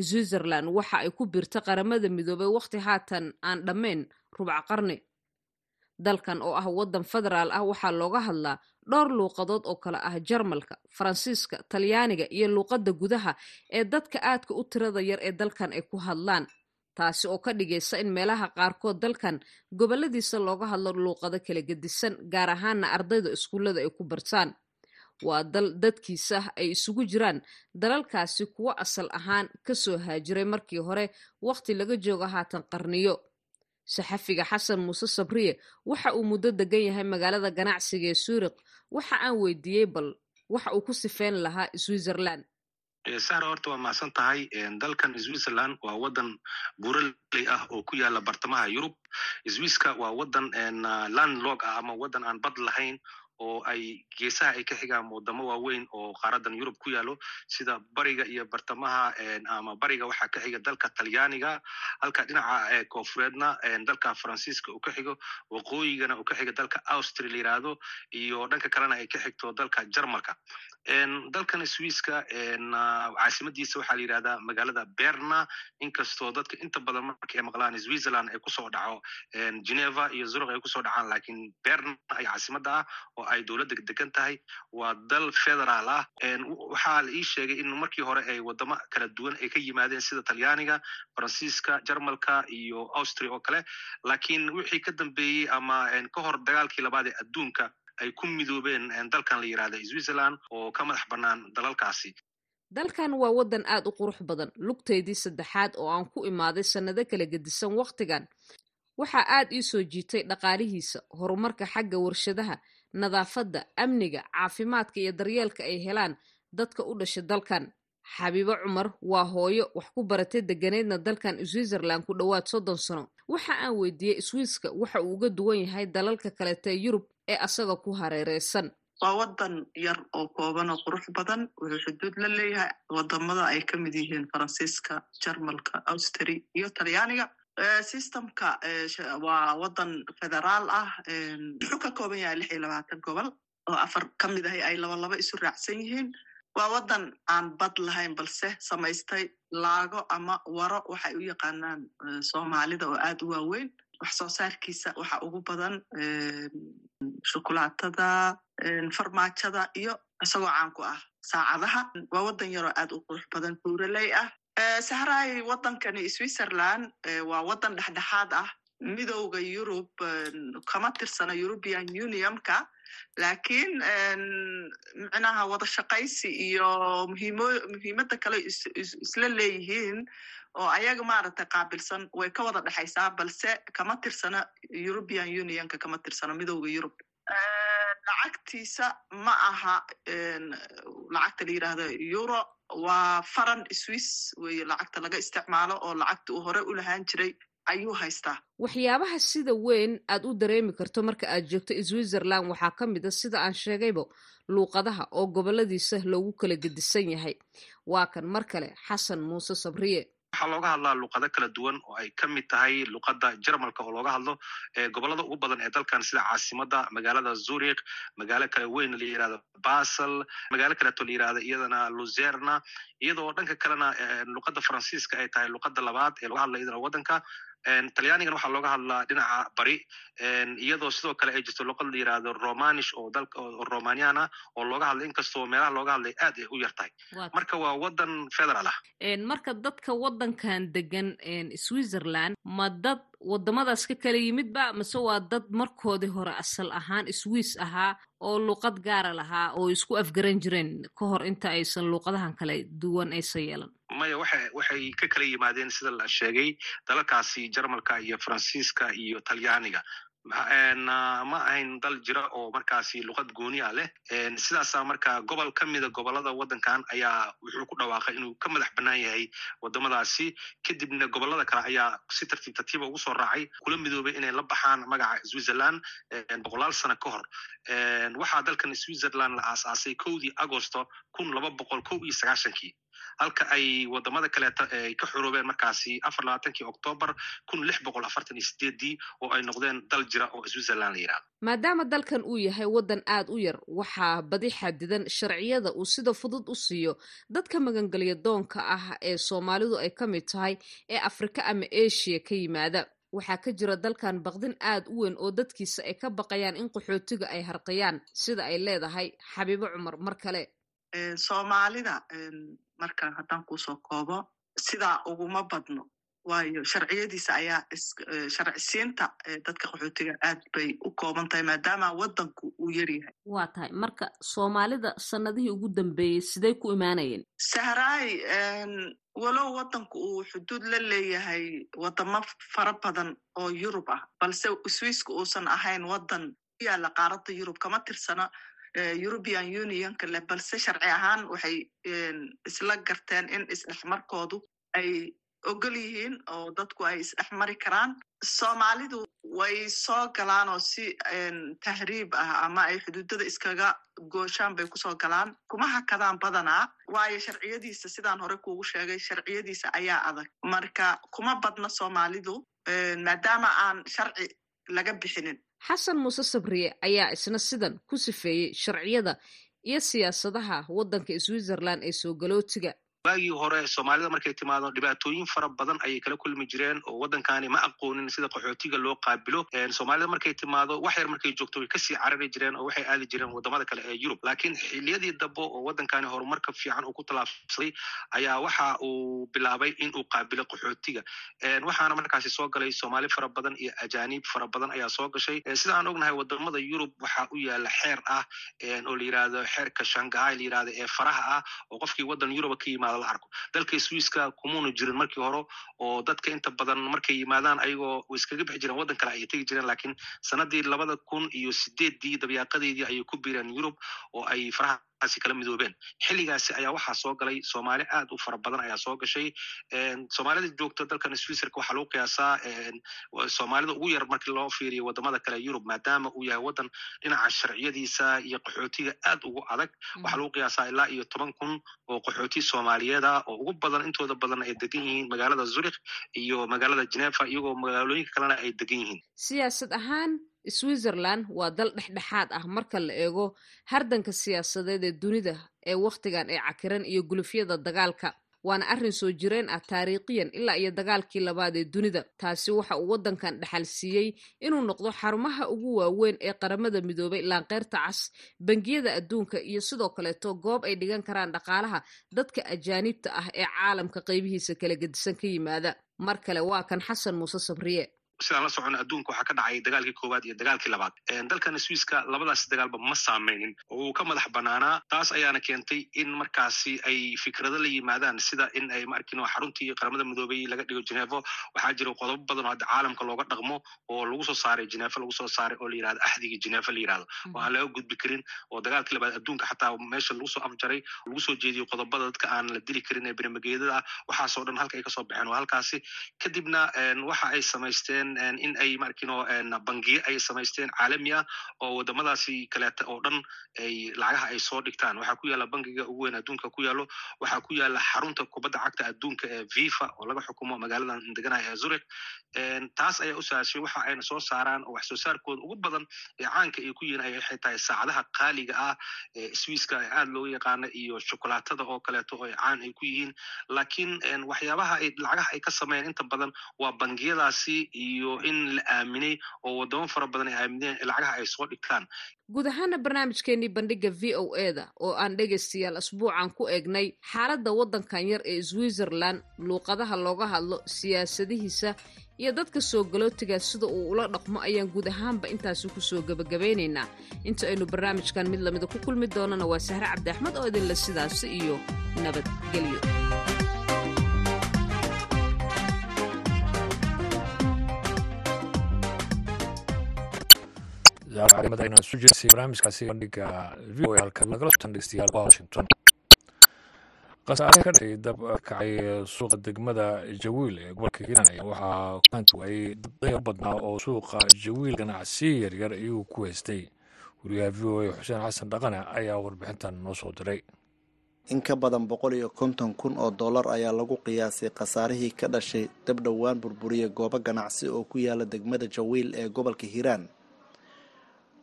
Switzerland waxa ay ku birta qaramada midoobay wakhti haatan aan dhammayn rubca qarni dalkan oo ah waddan federaal ah waxaa looga hadlaa dhowr luuqadood oo kale ah jarmalka faransiiska talyaaniga iyo luuqadda gudaha ee dadka aadka u tirada yar ee dalkan ay ku hadlaan. Taasi oo ka dhigaysa in meelaha qaarkood dalkan goboladiisa looga hadlo luuqado kala gedisan gaar ahaana ardayda iskuullada ay ku bartaan. Waa dal dadkiisa ay isugu jiraan dalalkaasi kuwo asal ahaan ka soo haajiray markii hore wakhti laga joogo haatan qarniyo saxafiga xasan muuse sabriye waxa uu muddo degan yahay magaalada ganacsiga ee suuriq waxa aan weydiiyey bal waxa uu ku sifeyn lahaa switzerland. Sara horta waa mahadsan tahay dalkan switzerland waa wadan buuraley ah oo ku yaalla bartamaha yurub. Swisska waa wadan landlog ah ama wadan aan bad lahayn oo ay geesaha ay ka xigaan wadamo waaweyn oo qaaradan yurub ku yaalo sida bariga iyo bartamaha ama bariga waxaa ka xiga dalka talyaaniga halka dhinaca koonfureedna dalka faransiiska uu ka xigo waqooyigana uu ka xiga dalka austria la yiraahdo iyo dhanka kalena ay ka xigto dalka jarmalka dalkan swisska caasimadiisa waxaa la yirahdaa magaalada berna. Inkastoo dadka inta badan marka ay maqlaan switzerland ay ku soo dhaco geneva iyo zurich ay ku soo dhacaan laakiin berna ay caasimada ah oo ay dowladda degan tahay waa dal federaal ah. Waxaa la ii sheegay in markii hore ay wadamo kala duwan ay ka yimaadeen sida talyaaniga faransiiska jarmalka iyo austria oo kale lakiin wixii ka dambeeyey ama ka hor dagaalkii labaad ee adduunka ay ku midoobeen dalkan la yirahda switzerland oo ka madax bannaan dalalkaasi. Dalkan waa waddan aad u qurux badan lugtaydii saddexaad oo aan ku imaaday sannado kala gedisan wakhtigan. Waxaa aad ii soo jiitay dhaqaalihiisa horumarka xagga warshadaha nadaafadda amniga caafimaadka iyo daryeelka ay helaan dadka u dhasha dalkan. Xabiibo cumar waa hooyo wax ku baratay deganeydna dalkan switzerland ku dhowaad soddon sano. Waxa aan weydiiyey swiiska waxa uu uga duwan yahay dalalka kaleta yurub ee asaga ku hareereysan waa wadan yar oo kooban oo qurux badan wuxuu xuduud la leeyahay waddamada ay ka mid yihiin faransiiska jarmalka austria iyo talyaaniga. Systemka waa wadan federaal ah wuxuu ka kooban yahay lix iyo labaatan gobol oo afar ka mid ahi ay laba isu raacsan yihiin. Waa wadan aan bad lahayn balse samaystay laago ama waro waxay u yaqaanaan soomaalida oo aad u waaweyn wax soo saarkiisa waxa ugu badan shukulaatada farmaajada iyo isagoo caan ku ah saacadaha. Waa wadan yaroo aad u qurux badan buuraley ah. Sahraay wadankani switzerland waa wadan dhexdhexaad ah midowda yurub kama tirsana european unionka. Lakiin micnaha wada shaqaysi iyo muhiimadda kale isla leeyihiin oo ayaga maaragtay qaabilsan way ka wada dhexaysaa balse kama tirsana european unionka kama tirsana midowda yurub. Lacagtiisa ma aha lacagta la yiraahdo euro waa faran swiss weye lacagta laga isticmaalo oo lacagta uu hore u lahaan jiray ayuu haystaa. Waxyaabaha sida weyn aad u dareemi karto marka aad joogto switzerland waxaa ka mid a sida aan sheegayba luuqadaha oo goboladiisa loogu kala gedisan yahay. Waa kan mar kale xasan muuse sabriye waxaa looga hadlaa luqado kala duwan oo ay ka mid tahay luqadda jarmalka oo looga hadlo gobollada ugu badan ee dalkan sida caasimada magaalada zurich magaalo kale weyn la yiraahdo basel magaalo la yiraahdo iyadana luzerna iyadoo dhanka kalena luqadda faransiiska ay tahay luqadda labaad ee laga hadla iyadana waddanka talyaanigan waxaa looga hadlaa dhinaca bari. Iyadoo sidoo kale ay jirto luqad la yiraahdo romanish oo dalka romanian ah oo looga hadla inkastoo meelaha looga hadlay aad ay u yar tahay. Marka waa wadan federal ah. Marka dadka wadankan degan switzerland ma dad wadamadaas ka kala yimid ba? Mase waa dad markoodii hore asal ahaan swiss ahaa oo luuqad gaara lahaa oo isku afgaran jireen ka hor inta aysan luuqadahan kale duwan aysan yeelan maya waxa waxay ka kala yimaadeen sida la sheegay dalalkaasi jarmalka iyo faransiiska iyo talyaaniga. Ma ahayn dal jira oo markaasi luqad gooni a leh. Sidaasa marka gobol ka mida gobollada waddankan ayaa wuxuu ku dhawaaqay inuu ka madax bannaan yahay wadamadaasi. Kadibna gobollada kale ayaa si tartiib tartiiba ugu soo raacay kula midoobay inay la baxaan magaca switzerland boqolaal sano ka hor. Waxaa dalkan switzerland la aasaasay kowdii agosto kun laba boqol kow iyo sagaashankii halka ay waddamada kaleeta ay ka xoroobeen markaasi afar labaatankii octoobar kun lix boqol afartan iyo sideedii oo ay noqdeen dal jira oo switzerland la yiraahdo maadaama dalkan uu yahay waddan aad u yar waxaa badi xadidan sharciyada uu sida fudud u siiyo dadka magangelya doonka ah ee soomaalidu ay ka mid tahay ee afrika ama asia ka yimaada. Waxaa ka jira dalkan baqdin aad u weyn oo dadkiisa ay ka baqayaan in qaxootiga ay harqiyaan sida ay leedahay xabiibo cumar mar kale soomaalida marka haddaan ku soo koobo sidaa uguma badno. Waayo sharciyadiisa ayaa sharcisiinta dadka qaxootiga aad bay u kooban tahay maadaama waddanku uu yaryahay waa tahay. Marka soomaalida sanadihii ugu dambeeyey siday ku imaanayeen? Sahraay walow waddanku uu xuduud la leeyahay waddamo fara badan oo yurub ah balse swiiska uusan ahayn waddan. Ku yaalla qaaradda yurub kama tirsana european unionka leh balse sharci ahaan waxay isla garteen in isdhexmarkoodu ay ogol yihiin oo dadku ay isdhexmari karaan. Soomaalidu way soo galaan oo si tahriib ah ama ay xuduudada iskaga gooshaan bay ku soo galaan. Kuma hakadaan badanaa waayo sharciyadiisa sidaan hore kuugu sheegay sharciyadiisa ayaa adag. Marka kuma badna soomaalidu maadaama aan sharci laga bixinin xasan muuse sabriye ayaa isna sidan ku sifeeyey sharciyada iyo siyaasadaha waddanka switzerland ee soo galootiga waagii hore soomaalida markay timaado dhibaatooyin fara badan ayay kala kulmi jireen oo waddankani ma aqoonin sida qaxootiga loo qaabilo. Soomaalida markay timaado wax yar markay joogto way ka sii carari jireen oo waxay aadi jireen waddamada kale ee yurub. Laakiin xiliyadii dambe oo waddankani horumarka fiican uu ku tallaabsaday ayaa waxa uu bilaabay in qaabilo qaxootiga. Waxaana markaasi soo galay soomaali fara badan iyo ajaaniib fara badan ayaa soo gashay. Sida aan ognahay waddamada yurub waxa u yaalla xeer ah oo la yiraahdo xeerka shangahay la yiraahdo ee faraha ah oo qofkii waddan yuruba yimaado la arko. Dalka swiiska kumuna jirin markii hore oo dadka inta badan markay yimaadaan ayagoo iskaga bixi jireen waddan kale ayay tegi jireen laakiin sanadii labada kun iyo sideeddii dabyaaqadeedii ayay ku biireen yurub oo ay farahaasi kala midoobeen xilligaasi ayaa waxaa soo galay soomaali aad u fara badan ayaa soo gashay. Soomaalida joogta dalkan switzerka waxaa lagu qiyaasaa soomaalida ugu yar markii loo fiiriyo waddamada kale yurub maadaama uu yahay waddan dhinaca sharciyadiisa iyo qaxootiga aad ugu adag. Waxaa lagu qiyaasaa ilaa iyo toban kun oo qaxooti soomaaliyeed ah oo ugu badan intooda badan ay degan yihiin magaalada zurich iyo magaalada genefa iyagoo magaalooyinka kalena ay degan yihiin. Siyaasad ahaan switzerland waa dal dhexdhexaad ah marka la eego hardanka siyaasadeed ee dunida ee wakhtigan ee cakiran iyo gulufyada dagaalka. Waana arrin soo jireen ah taariikhiyan ilaa iyo dagaalkii labaad ee dunida. Taasi waxa uu waddankan dhexal siiyey inuu noqdo xarumaha ugu waaweyn ee qaramada midoobay laanqeyrta cas bangiyada adduunka iyo sidoo kaleeto goob ay dhigan karaan dhaqaalaha dadka ajaaniibta ah ee caalamka qaybihiisa kala gedisan ka yimaada. Mar kale waa kan xasan muuse sabriye sidaan la socono adduunka waxaa ka dhacay dagaalkii koowaad iyo dagaalkii labaad. Dalkan swiiska labadaas dagaalba ma saameynin. Oo uu ka madax banaanaa. Taas ayaana keentay in markaasi ay fikrado la yimaadaan sida in ay maarkin xaruntii qaramada midoobey laga dhigo genevo. Waxaa jira qodobo badan oo hadda caalamka looga dhaqmo oo lagu soo saaray genevo lagu soo saaray oo la yiraahdo axdigii genevo la yiraahdo oo aan laga gudbi karin oo dagaalkii labaad adduunka xataa meesha lagu soo afjaray lagu soo jeediyo qodobada dadka aan la dili karin ee bermageedada ah waxaasoo dhan halka ay ka soo baxeen. Waa halkaasi. Kadibna waxa ay samaysteen in ay markino bangiye ay samaysteen caalami ah oo wadamadaasi kaleeta oo dhan ay lacagaha ay soo dhigtaan. Waxaa ku yaalla bangiga ugu weyn adduunka ku yaalo. Waxaa ku yaalla xarunta kubadda cagta adduunka ee vifa oo laga xukumo magaaladan deganaha ee zurich. Taas ayaa u sahashay waxa ayna soo saaraan oo wax soo ugu badan ee caanka ay ku yihiin ay waxay tahay saacadaha qaaliga ah ee swiiska ee aad looga yaqaana iyo shokolaatada oo kaleeto oo caan ay ku yihiin. Laakiin waxyaabaha lacagaha ay ka sameeyeen inta badan waa bangiyadaasi iyo in la aaminay oo wadamo fara badan ay aamineen lacagaha ay soo dhigtaan. Guud ahaana barnaamijkeenii bandhiga v o e da oo aan dhegaystayaal asbuucan ku eegnay xaaladda waddankan yar ee switzerland luuqadaha looga hadlo siyaasadihiisa iyo dadka soo galootiga sida uu ula dhaqmo ayaan guud ahaanba intaasi ku soo gebagabeynaynaa inta aynu barnaamijkan mid lamida ku kulmi doonana waa sahre cabdi axmed oo idinle sidaasi iyo nabadgelyo inaan soo jeesay barnaamijkaasi bandhiga v o halka sotan dhegeystayaal washington. Khasaare ka dhacay dab kacay suuqa degmada jawiil ee gobolka hiiraan ayaa waxaa kulantu ay dadaya badnaa oo suuqa jawiil ganacsiyo yaryar iyuu ku haystay wariyaha v o a xuseen xasan dhaqane ayaa warbixintan noo soo diray in ka badan boqol iyo konton kun oo dollar ayaa lagu qiyaasay khasaarihii ka dhashay dab dhowaan burburiya goobo ganacsi oo ku yaalla degmada jawiil ee gobolka hiiraan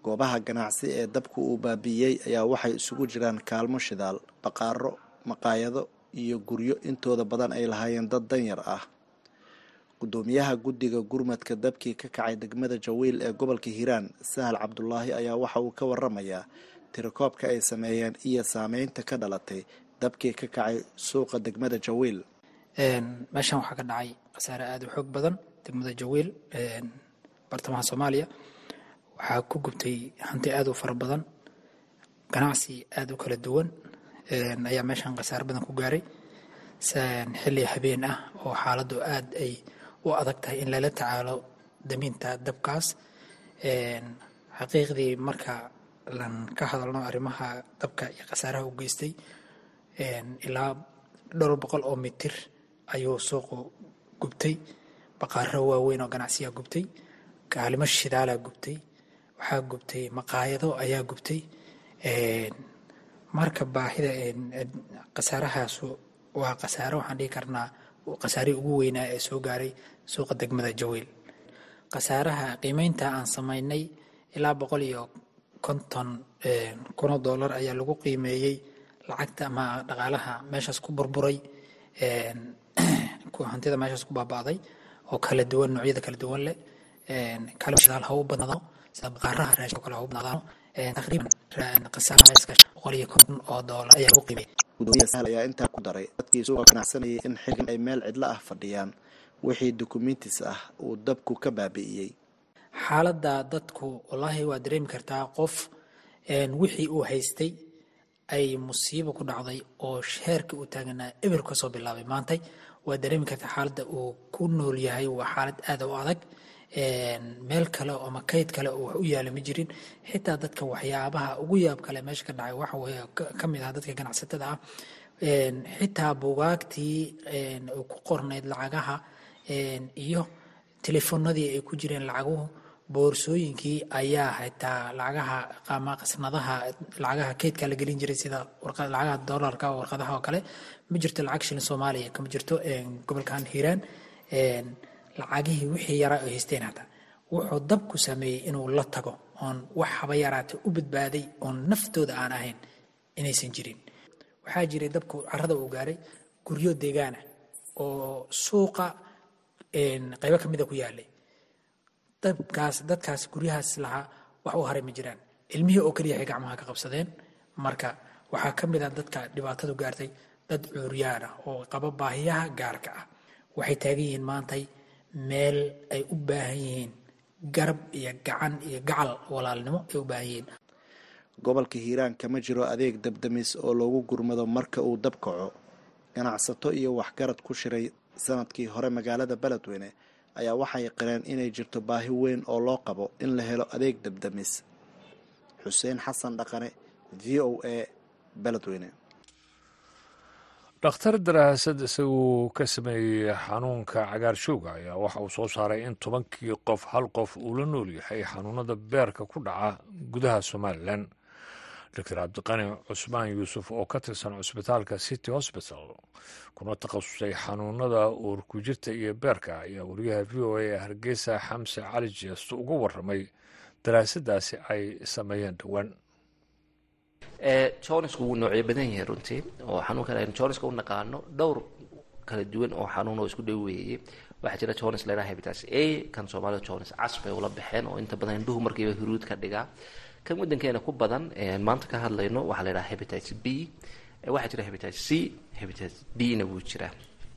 goobaha ganacsi ee dabku uu baabi'iyey ayaa waxay isugu jiraan kaalmo shidaal baqaaro maqaayado iyo guryo intooda badan ay lahaayeen dad danyar ah. Gudoomiyaha guddiga gurmadka dabkii ka kacay degmada jawiil ee gobolka hiiraan sahal cabdulaahi ayaa waxa uu ka waramayaa tirakoobka ay sameeyeen iyo saameynta ka dhalatay dabkii ka kacay suuqa degmada jawiil. Meeshan waxaa ka dhacay khasaare aada u xoog badan degmada jawiil bartamaha soomaaliya waxaa ku gubtay hanti aada u fara badan ganacsi aada u kala duwan ayaa meeshan khasaare badan ku gaaray. Xilli habeen ah oo xaaladdu aada ay u adag tahay in lala tacaalo damiinta dabkaas. Xaqiiqdii marka lan ka hadalno arrimaha dabka iyo khasaaraha u geystay ilaa dhowr boqol oo mitir ayuu suuqu gubtay. Baqaaro waaweyn oo ganacsiyaa gubtay. Kaalimo shidaalaa gubtay waxaa gubtay maqaayado ayaa gubtay. Marka baahida khasaarahaasu waa khasaare waxaan dhihi karnaa khasaarihii ugu weynaa ee soo gaaray suuqa degmada jawiil khasaaraha qiimeynta aan samaynay ilaa boqol iyo konton kunoo dollar ayaa lagu qiimeeyey lacagta ama dhaqaalaha meeshaas ku burburay. Hantida meeshaas ku baaba'day oo kala duwan noocyada kala duwan leh. Kala ha u badnaado ayaa intaa ku daray dadkii suuqa ganacsanayay in xilgan ay meel cidlo ah fadhiyaan wixii dukumiintis ah uu dabku ka baabi'iyey. Xaaladda dadku wallaahi waa dareemi kartaa qof wixii uu haystay ay musiibo ku dhacday oo sheerka uu taaganaa eber ka soo bilaabay. Maantay waa dareemi kartaa xaaladda uu ku nool yahay waa xaalad aada u adag meel kale ama kayd kale oo wax u yaalla ma jirin. Xitaa dadka waxyaabaha ugu yaab meesha ka dhacay waxa weye ka ah dadka ganacsatada ah. Xitaa bugaagtii ku qornayd lacagaha iyo telefoonadii ay ku jireen lacaguhu boorsooyinkii ayaa xitaa lacagaha ama qasnadaha lacagaha keydka la gelin jiray sida lacagaha dolarka warqadaha oo kale ma jirto lacag shilin soomaaliya kama jirto gobolkan hiiraan lacagihii wixii yaraa ay haysteen hataa wuxuu dabku sameeyey inuu la tago oon wax haba yaraatay u badbaaday oon naftooda aan ahayn inaysan jirin. Waxaa jiray dabku carada uu gaaray guryo deegaana oo suuqa qaybo ka mida ku yaalay. Dabkaas dadkaas guryahaas lahaa wax u haray ma jiraan. Ilmihii oo keliya waxay gacmaha ka qabsadeen. Marka waxaa ka mid ah dadka dhibaatadu gaartay dad cuuryaana oo qaba baahiyaha gaarka ah. Waxay taagan yihiin maantay meel ay u baahan yihiin garab iyo gacan iyo gacal walaalnimo ay u baahan yihiin. Gobolka hiiraan kama jiro adeeg dabdamis oo loogu gurmado marka uu dab kaco. Ganacsato iyo waxgarad ku shiray sannadkii hore magaalada beledweyne ayaa waxay qireen inay jirto baahi weyn oo loo qabo in la helo adeeg dabdamis. Xuseen xasan dhaqane v o a beledweyne dhakhtar daraasad isaguu ka sameeyey xanuunka cagaarshowga ayaa waxa uu soo saaray in tobankii qof hal qof uu la nool yahay xanuunada beerka ku dhaca gudaha somalilan doctor cabdiqani cusmaan yuusuf oo ka tirsan cusbitaalka city hosbital kuna takhasusay xanuunada uurku jirta iyo beerka ayaa wariyaha v o a ee hargeysa xamse cali jeesto uga waramay daraasadaasi ay sameeyeen dhowaan jonisku wuu noocyo badan yahay runtii oo xanuunkan aynu joniska u naqaano dhowr kala duwan oo xanuun oo isku dhoweeyey waxaa jira jonis leedaha habitas a kan soomaalida jonis cas bay ula baxeen oo inta badan indhuhu markiiba huruud ka dhigaa kan wadankeena ku badan maanta ka hadlayno waxaa la yidhaha habitas b. Waxaa jira habitas c habitas d na wuu jiraa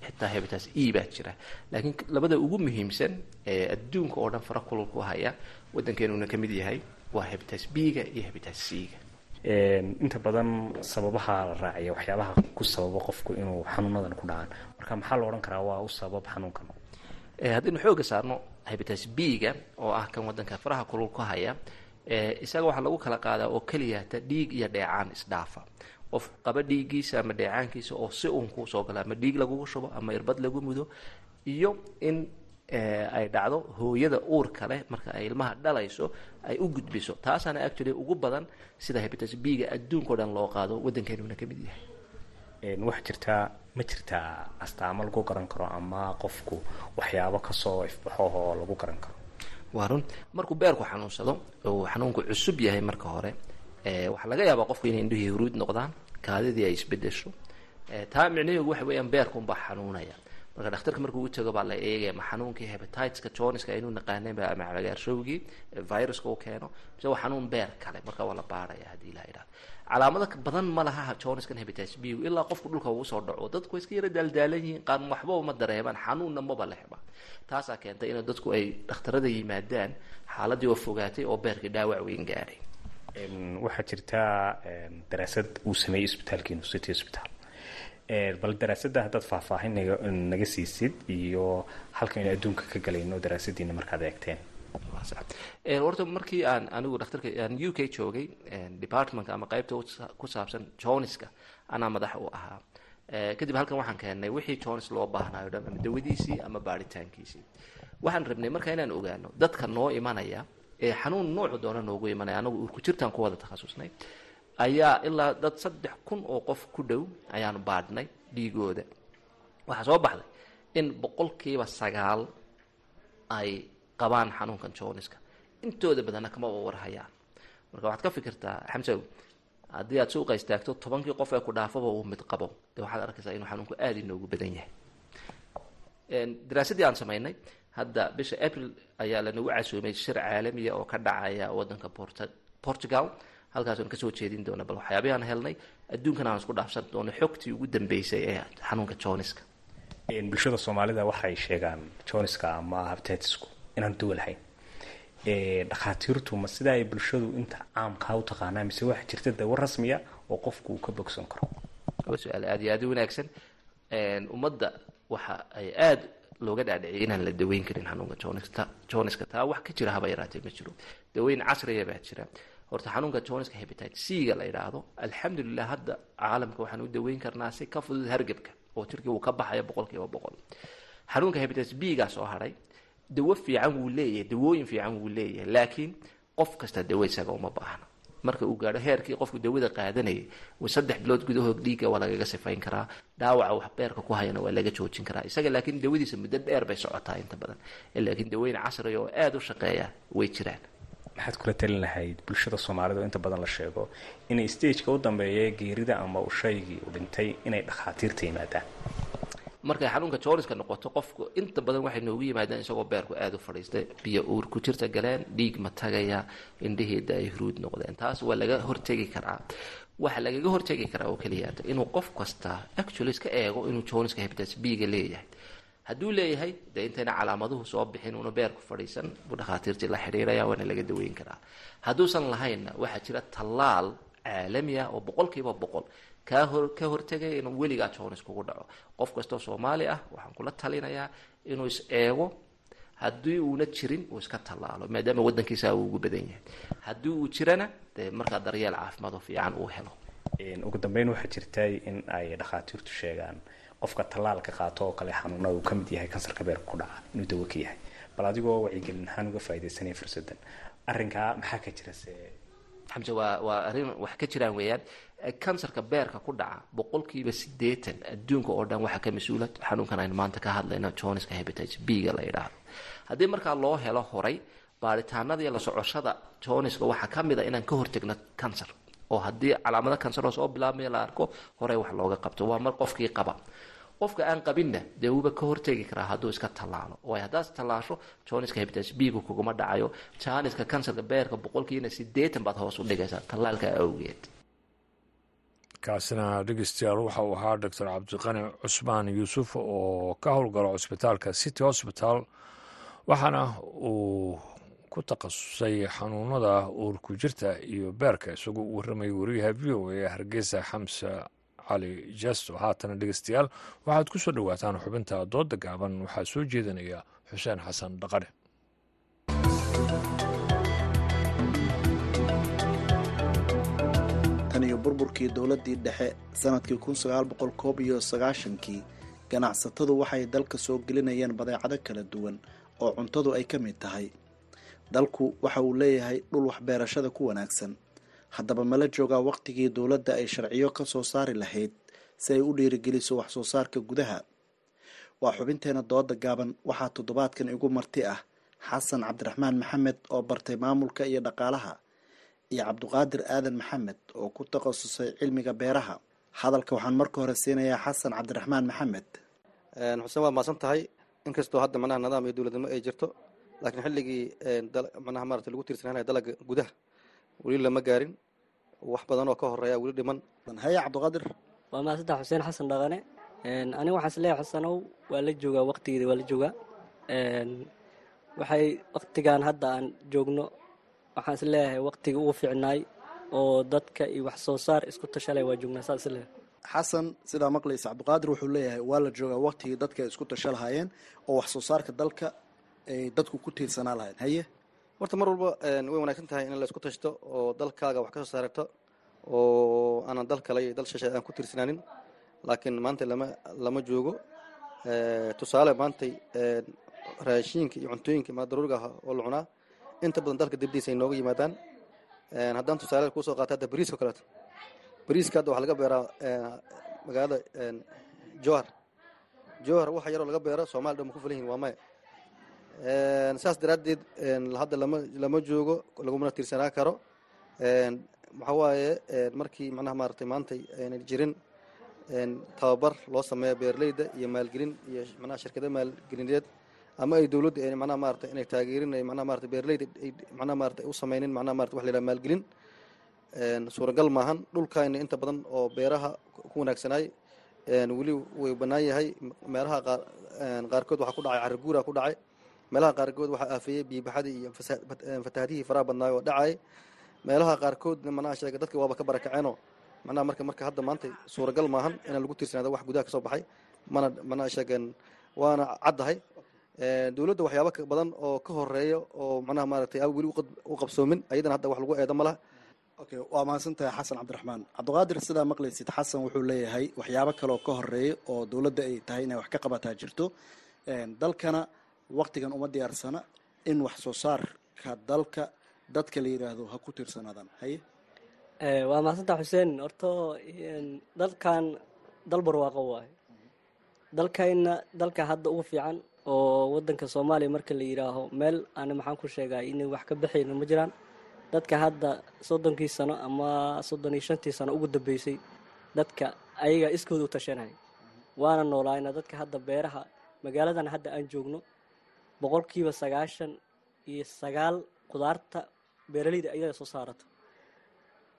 xitaa habitas e baa jira. Laakiin labada ugu muhiimsan ee adduunka oo dhan fara kulul ku haya wadankeenuna ka mid yahay waa habitas b-ga iyo habitas c-ga inta badan sababaha la raaciya waxyaabaha ku sababa qofku inuu xanuunadan ku dhacaan. Marka maxaa la odhan karaa? Waa u sabab xanuunkan. Haddaynu xooga saarno habitas b-ga oo ah kan wadanka faraha kulul ku haya isaga waxaa lagu kala qaadaa oo keliya ta dhiig iyo dheecaan isdhaafa. Qof qaba dhiiggiisa ama dheecaankiisa oo si uun kuu soo gala ama dhiig lagugu shubo ama irbad lagu mudo iyo in ay dhacdo hooyada uurka leh marka ay ilmaha dhalayso ay u gudbiso. Taasaana actually ugu badan sida habitas b-ga adduunka o dhan loo qaado waddankeenuna ka mid yahay. Wax jirtaa ma jirtaa astaamo lagu garan karo ama qofku waxyaabo ka soo ifbaxo oo lagu garan karo? Waa run. Markuu beerku xanuunsado uu xanuunku cusub yahay marka hore waxaa laga yaabaa qofku inay indhuhii huruud noqdaan kaadidii ay isbedesho taa micnaheedu waxa weeyaan beerkunbaa xanuunaya marka dhakhtarka markuu u tago baa la eegaya ma xanuunkii hebatiska joniska aynu naqaanayba ama cagaarshowgii viruska u keeno mise waa xanuun beer kale. Marka waa la baaraya haddii la idhahdo calaamado badan ma laha joniskan hepatitis b ilaa qofku dhulka uu soo dhaco. Dadku way iska yara daaldaalan yihiin qaar waxba ma dareemaan xanuunna maba lehba taasaa keentay in dadku ay dhakhtarada yimaadaan xaaladii oo fogaatay oo beerkii dhaawac weyn gaadhay waxaa jirtaa daraasad uu sameeyey isbitaalkiinu city hospital bal daraasadda haddaad faahfaahin naga siisid iyo halkaynu adduunka ka galayno daraasadiina markaad eegteen. Horta markii aan anigu dhakhtarka aan u k joogay departmentka ama qaybta ku saabsan joniska anaa madax u ahaa. Kadib halkan waxaan keennay wixii jonis loo baahnayo dhan ama dawadiisii ama baaritaankiisii. Waxaan rabnay marka inaan ogaano dadka noo imanaya ee xanuun noocu doona noogu imanaya anagu urku ku wada takhasusnay ayaa ilaa dad saddex kun oo qof ku dhow ayaanu baadhnay dhiigooda. Waxaa soo baxday in boqolkiiba sagaal ay qabaan xanuunkan joniska intooda badanna kama warhayaan. Marka waxaad ka fikirtaa xamsow haddii aad suuqa istaagto tobankii qof ee ku dhaafaba uu mid qabo. Dee waxaad arkaysaa inuu xanuunku aada inoogu badan yahay. Daraasadii aan samaynay hadda bisha april ayaa lanagu casuumay shir caalamiya oo ka dhacaya wadanka portugal halkaasn ka soo jeedin doona bal waxyaabihi aan helnay adduunkan aan isku dhaafsan doono xogtii ugu dambeysay ee xanuunka joniska bulshada soomaalida waxay sheegaan joniska ama habtatisku inaan duwa lahayn dhakhaatiirtu ma sida ay bulshadu inta caamkaa u taqaanaa mise waxa jirta dawo rasmiya oo qofku uu ka bogsan karo? Waa su'aal aada iyo aada u wanaagsan. Ummadda waxa ay aada looga dhaadhiciyay inaan la daweyn karin xanuunka joniska joniska taa wax ka jira haba yaraatee ma jiro. Daweyn casriya baa jira horta xanuunka joniska hepatitis c-ga la yidhaahdo alxamdulilah hadda caalamka waxaan u daweyn karnaa si ka fudud hargebka oo jirkii uu ka baxayo boqol kiiba boqol. Xanuunka hepatitis b gaa soo haray dawo fiican wuu leeyahay dawooyin fiican wuu leeyahay laakiin qof kasta dawo isaga uma baahna. Marka uu gaadho heerkii qofku dawada qaadanayay saddex bilood gudahood dhiigga waa lagaga sifayn karaa dhaawaca wax beerka ku hayana waa laga joojin karaa. Isaga laakiin dawadiisa muddo dheer bay socotaa inta badan. Laakiin dawooyin casriga oo aada u shaqeeya way jiraan maxaad kula talin lahayd bulshada soomaalida oo inta badan la sheego inay stageka u dambeeya geerida ama uu shaygii u dhintay inay dhakhaatiirta yimaadaan. Markay xanuunka joniska noqoto qofku inta badan waxay noogu yimaadaan isagoo beerku aada u fadhiistay biyo uur ku jirta galeen dhiig ma tagaya indhaheeda ay huruud noqdeen. Taas waa laga hortegi karaa. Waxa lagaga hortegi karaa oo keliyaata inuu qof kasta actually iska eego inuu joniska hepatitis b-ga leeyahay hadduu leeyahay dee intayna calaamaduhu soo bixin una beerku fadhiisan buu dhakhaatiirtii la xidhiiraya waana laga daweyn karaa. Hadduusan lahaynna waxaa jira tallaal caalami oo boqolkiiba boqol kaa hor ka hortegaya inuu weligaa jonis kugu dhaco. Qof kastoo soomaali ah waxaan kula talinayaa inuu is eego haddii uuna jirin uu iska tallaalo maadaama wadankiisa ugu badan yahay. Haddii uu jirana dee markaa daryeel caafimaad oo fiican uu helo. Ugu dambeyn waxaa jirtay in ay dhakhaatiirtu sheegaan qofka tallaalka qaato oo kale xanuunada uu ka mid yahay kansarka beerka ku dhaca inuu dawo ka yahay. Bal adigoo wacyigelin ahaan uga faaidaysanaya fursadan arrinkaa maxaa ka jira se xamse waa waa arrin wax ka jiraan weeyaan. Kansarka beerka ku dhaca boqolkiiba siddeetan adduunka oo dhan waxaa ka mas'uula xanuunkan aynu maanta ka hadlayno joniska hepatitis b-ga la yidhaahdo. Haddii markaa loo helo horay baaritaanadii la socoshada joniska waxaa ka mid a inaan ka hortegno kansar oo haddii calaamado kansaroo soo bilaabmaya la arko horey wax looga qabto. Waa mar qofkii qaba. Qofka aan qabinna dee wuuba ka hortegi karaa hadduu iska tallaalo. Waayo haddaad tallaasho joniska hepatitis b-gu kuguma dhacayo. Janiska kansarka beerka boqolkiina siddeetan baad hoos u dhigaysaa. Tallaalka awgeed. Kaasina dhegeystayaal waxa uu ahaa doctor cabdiqani cusmaan yuusuf oo ka howlgalo cusbitaalka city hosbital waxaana uu ku takhasusay xanuunada uurku jirta iyo beerka isagoo u warramaya wariyaha v o a hargeysa xamse cali jasto. Haatana dhegeystayaal waxaad ku soo dhowaataan xubinta dooda gaaban. Waxaa soo jeedinaya xuseen xasan dhaqane tan iyo burburkii dowladdii dhexe sannadkii sagaashankii ganacsatadu waxay dalka soo gelinayeen badeecado kala duwan oo cuntadu ay ka mid tahay dalku waxa uu leeyahay dhul waxbeerashada ku wanaagsan. Haddaba mala joogaa wakhtigii dowladda ay sharciyo ka soo saari lahayd si ay u dhiirigeliso wax soo saarka gudaha. Waa xubinteena dooda gaaban waxaa toddobaadkan igu marti ah xasan cabdiraxmaan maxamed oo bartay maamulka iyo dhaqaalaha iyo cabduqaadir aadan maxamed oo ku takhasusay cilmiga beeraha. Hadalka waxaan marka hore siinayaa xasan cabdiraxmaan maxamed. Xuseen waad maasan tahay inkastoo hadda manaha nidaam iyo dowladnimo ay jirto laakiin xilligii manaha maarata lagu tiirsananaya dalaga gudaha weli lama gaarin. Wax badan oo ka horreeya weli dhiman. Haya cabdiqaadir waa maasadda xuseen xasan dhaqane. Aniga waxaan is leeyahay xusanow waa la joogaa waqtigeeda waa la joogaa. Waxay waqtigan hadda aan joogno. Waxaan is leeyahay waqtigii ugu fiicnaay oo dadka iyo wax soo saar isku tashalay waa joognaa saas is leeyahay xasan sidaa maqlaysa cabdiqaadir wuxuu leeyahay waa la joogaa waqtigii dadka isku tasha lahaayeen oo wax soo saarka dalka ay dadku ku tiirsanaa lahayn haye? Horta mar walba way wanaagsan tahay in la isku tashto oo dalkaaga wax ka soo oo aanan dal kale iyo dal shishay aan ku tiirsanaanin. Laakiin maanta lama lama joogo. Tusaale maantay raashiinka iyo cuntooyinka ma daruuriga ah oo la cunaa. Inta badan dalka dibdiisa ay nooga yimaadaan. Haddaan tusaale ku soo qaata hadda bariiska o kaleeto. Bariiska hadda waxaa laga beeraa magaalada johar. Johar waxa yaroo laga beero soomaliya dhan ma ku filan yihiin waa maya saas daraaddeed hadda lama lama joogo lagumana tiirsanaa karo. Waxaa waaye markii macnaha maaragtay maantay aynan jirin tababar loo sameeyo beeraleyda iyo maalgelin iyo manaha shirkada maalgelineed ama ay dowladda manaha maaragtay inay taageerin ay manaha maaragtay beeraleyda ay manaha maaragtay u sameynin manaha maaragtay wax la yidhaha maalgelin. Suuragal maahan dhulkayna inta badan oo beeraha ku wanaagsanaay. Weli way bannaan yahay meelaha qaar qaarkood waxaa ku dhacay cariguura ku dhacay meelaha qaarkood waxaa aafeeyey biibaxadii iyo fatahaadihii faraha badnaay oo dhacay. Meelaha qaarkoodna manaha sheega dadka waaba ka barakaceenoo manaha marka marka hadda maanta suuragal maahan inaan lagu tiirsanaado wax gudaha ka soo baxay. Mana manaha sheegeen waana caddahay. Dowladda waxyaaba badan oo ka horreeya oo manaha maaragtay aan weli u qabsoomin ayadana hadda wax lagu eedo ma laha. Waa mahadsantahay xasan cabdiraxmaan. Cabdiqaadir sidaa maqlaysid xasan wuxuu leeyahay waxyaabo kale oo ka horreeya oo dowladda ay tahay inay wax ka qabataa jirto. Dalkana waqtigan uma diyaarsana in wax soo saarka dalka dadka la yidhaahdo ha ku tiirsanaadaan. Haye waa mahadsantaha xuseen horto dalkan dal barwaaqo waayo dalkayna dalka hadda ugu fiican oo wadanka soomaaliya marka la yidhaaho meel aana maxaan ku sheegaa inay wax ka baxayno ma jiraan. Dadka hadda soddonkii sano ama soddon iyo shantii sano ugu dambeysay dadka ayaga iskooda u tashanaya waana noolaayna dadka hadda beeraha magaaladan hadda aan joogno boqolkiiba sagaashan iyo sagaal qudaarta beeraleyda ayaga soo saarato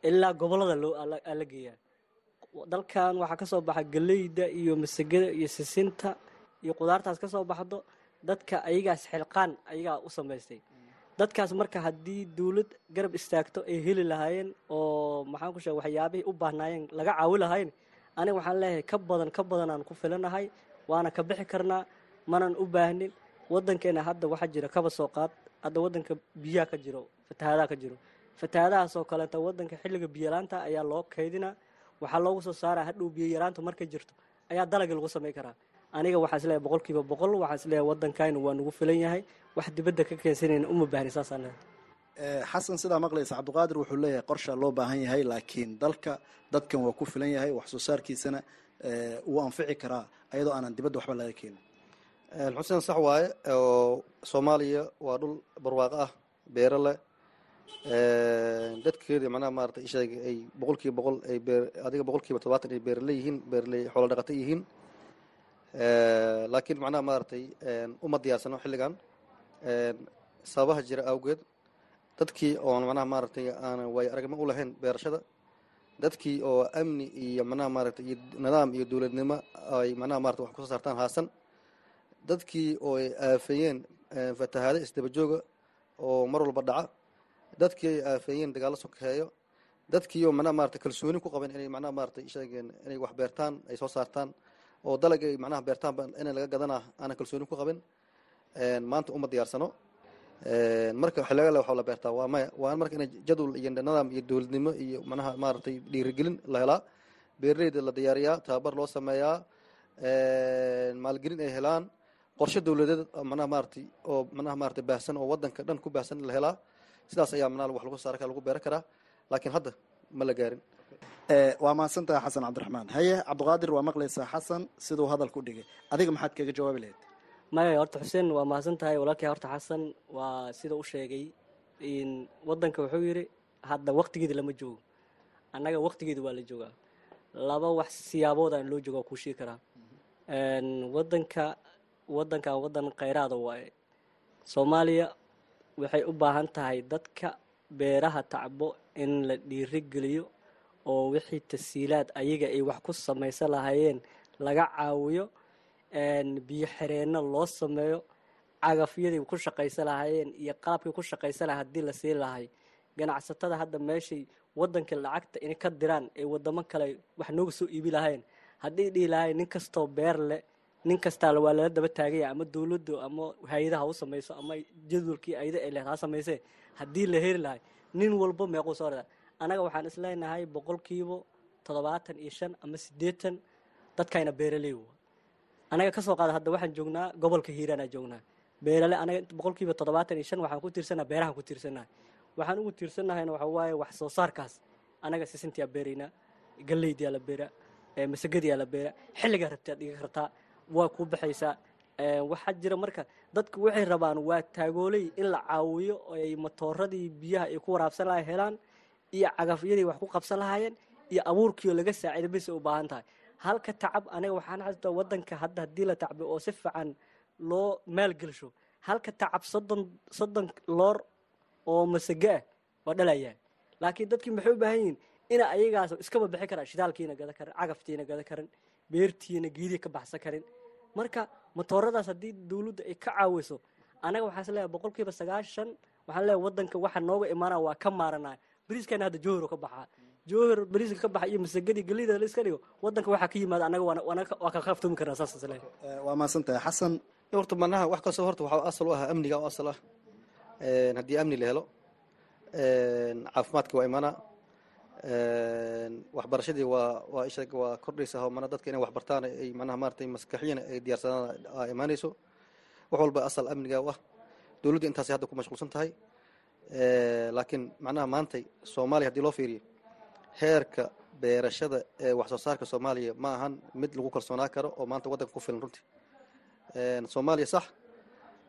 ilaa gobollada loo aa la geeyaa. Dalkan waxaa ka soo baxa galeyda iyo masagada iyo sisinta iyo qudaartaas ka soo baxdo dadka ayagaas xilqaan ayagaa u samaystay. Dadkaas marka haddii dowlad garab istaagto ay heli lahaayeen oo maxaan ku sheega waxyaabihii u baahnaayeen laga caawi lahayn aniga waxaan leeyahay ka badan ka badanaan ku filanahay waana ka bixi karnaa manan u baahnin wadankeena hadda waxaa jira kaba soo qaad hadda wadanka biyaha ka jiro fatahaadaha ka jiro. Fatahaadahaasoo kaleeta wadanka xilliga biyalaanta ayaa loo kaydinaa waxaa loogu soo saaraa hadhow biyo yaraanta markay jirto ayaa dalagii lagu samay karaa. Aniga waxaa is leeyahay boqol kiiba boqol waxaa is leeyahay wadankaynu waa nagu filan yahay. Wax dibadda ka keensanayna uma baahni saasaan leeyahay. Xasan sidaa maqlaysa cabdiqaadir wuxuu leeyahay qorshaa loo baahan yahay laakiin dalka dadkan waa ku filan yahay wax soo saarkiisana wuu anfici karaa ayadoo aanan dibadda waxba laga keenin xuseen sax waaye oo soomaaliya waa dhul barwaaqo ah beero leh. Dadkeeda macnaha maarata isheeg ay boqol kiiba boqol ay beer adiga boqol kiiba todobaatan ay beeraley yihiin beeraley xoolo dhaqato yihiin. Laakiin macnaha maaragtay uma diyaarsano xilligan. Sababaha jira awgeed dadkii oon macnaha maaragtay aanan waayo aragnimo u lahayn beerashada dadkii oo amni iyo macnaha maaragtay iyo nidaam iyo dowladnimo ay macnaha maarata wax ku soo saartaan haasan dadkii oo ay aafeeyeen fatahaado isdaba jooga oo mar walba dhaca dadkii ay aafeeyeen dagaallo sokeeyo dadkii oo macnaha maarata kalsooni ku qaban inay macnaha maarata sheegeen inay wax beertaan ay soo saartaan oo dalag ay macnaha beertaanba inay laga gadanaa aanan kalsooni ku qabin maanta uma diyaarsano. Marka xilliga le waxaa la beertaa waa maya waa marka inay jadwal iyo nidaam iyo dowladnimo iyo macnaha maaragtay dhiirigelin la helaa beeraleyda la diyaariyaa tababar loo sameeyaa maalgelin ay helaan qorshe dowladeed macnaha maaragtay oo macnaha maaragtay baahsan oo wadanka dhan ku baahsan la helaa sidaas ayaa macnaha wax lagu saara kara lagu beeran karaa. Laakiin hadda ma la gaarin. Waa mahadsantahay xasan cabdiraxmaan. Haye cabdiqaadir waa maqlaysaa xasan siduu hadalka u dhigay. Adiga maxaad kaga jawaabi lahayd? Maya horta xuseen waa mahadsan tahay walaalkii horta xasan waa sida u sheegay wadanka wuxuu yidhi hadda waqtigeeda lama joogo. Annaga waqtigeeda waa la joogaa. Laba wax siyaabood aan loo jooga kuu sheegi karaa. Wadanka wadankan wadan kheyraada waaye. Soomaaliya waxay u baahan tahay dadka beeraha tacbo in la dhiirigeliyo oo wixii tasiilaad ayaga ay wax ku samaysan lahaayeen laga caawiyo biyo xireenno loo sameeyo cagafyadii ku shaqaysan lahaayeen iyo qalabkii ku shaqaysan lahay haddii la siin lahay. Ganacsatada hadda meeshay wadanka lacagta inay ka diraan ee wadamo kale wax nooga soo iibi lahayn haddii dhihi lahayn nin kastoo beer leh nin kastaa waa lala daba taagaya ama dowladdu ama hay'adaha u samayso ama jadwalkii ayada ay lehed ha samaysee haddii la heli lahay nin walba meequu soo rada anaga waxaan isleenahay boqolkiiba toddobaatan iyo shan ama siddeetan dadkayna beeraley wa anaga ka soo qaada hadda waxaan joognaa gobolka hiiraanaa joognaa. Beerale anaga boqolkiiba toddobaatan iyo shan waxaan ku tiirsannaha beerahaan ku tiirsannahay waxaan ugu tiirsannahayna waxa waaye wax soo saarkaas. Anaga sisintiyaa beeraynaa galeydiyaa la beeraa masagadiyaa la beeraa xilligaa rabtaad dhiga kartaa waa ku baxaysaa. Waxaa jira marka dadku waxay rabaan waa taagooley in la caawiyo ay matooradii biyaha ay ku waraabsan lahay helaan iyo cagafyadii wax ku qabsan lahaayeen iyo abuurkiioo laga saacido bise u baahan tahay. Halka tacab aniga waxaan xasuustaa wadanka hadda haddii la tacbi oo si fiican loo maalgelsho halka tacab soddon soddon loor oo masage ah waa dhalayaa. Laakiin dadkii maxay u baahan yihiin ina ayagaas iskaba bixi karaan shidaalkiina gada karin cagaftiina gada karin beertiina geedii ka baxsan karin marka matooradaas haddii dawladda ay ka caawiso anaga waxaan is leeyahay boqolkiiba sagaashan waxaan leeyahay wadanka waxa nooga imaanaa waa ka maaranaa bariiskana hadda jowhar ka baxaa jowhar bariiska ka baxa iyo masagadii galida la iska dhigo wadanka waxaa ka yimaada anaga waa ka kaaftoomi karnaa saas is leeyahay. Waa mahadsan tahay xasan horta manaha wax kastoo horta waxaa asal u ah amniga oo asal ah. Haddii amni la helo caafimaadka waa imaanaa waxbarashadii waa waa isha waa kordhaysa oo mana dadka inay waxbartaan ay manaha maaragtay maskaxiyana ay diyaarsadaan aa imaanayso wax walba asal amniga u ah. Dowladdu intaasay hadda ku mashquulsan tahay. Laakiin macnaha maantay soomaaliya haddii loo fiiriyo heerka beerashada ee wax soo saarka soomaaliya ma ahan mid lagu kalsoonaa karo oo maanta waddanka ku filan runtii. Soomaaliya sax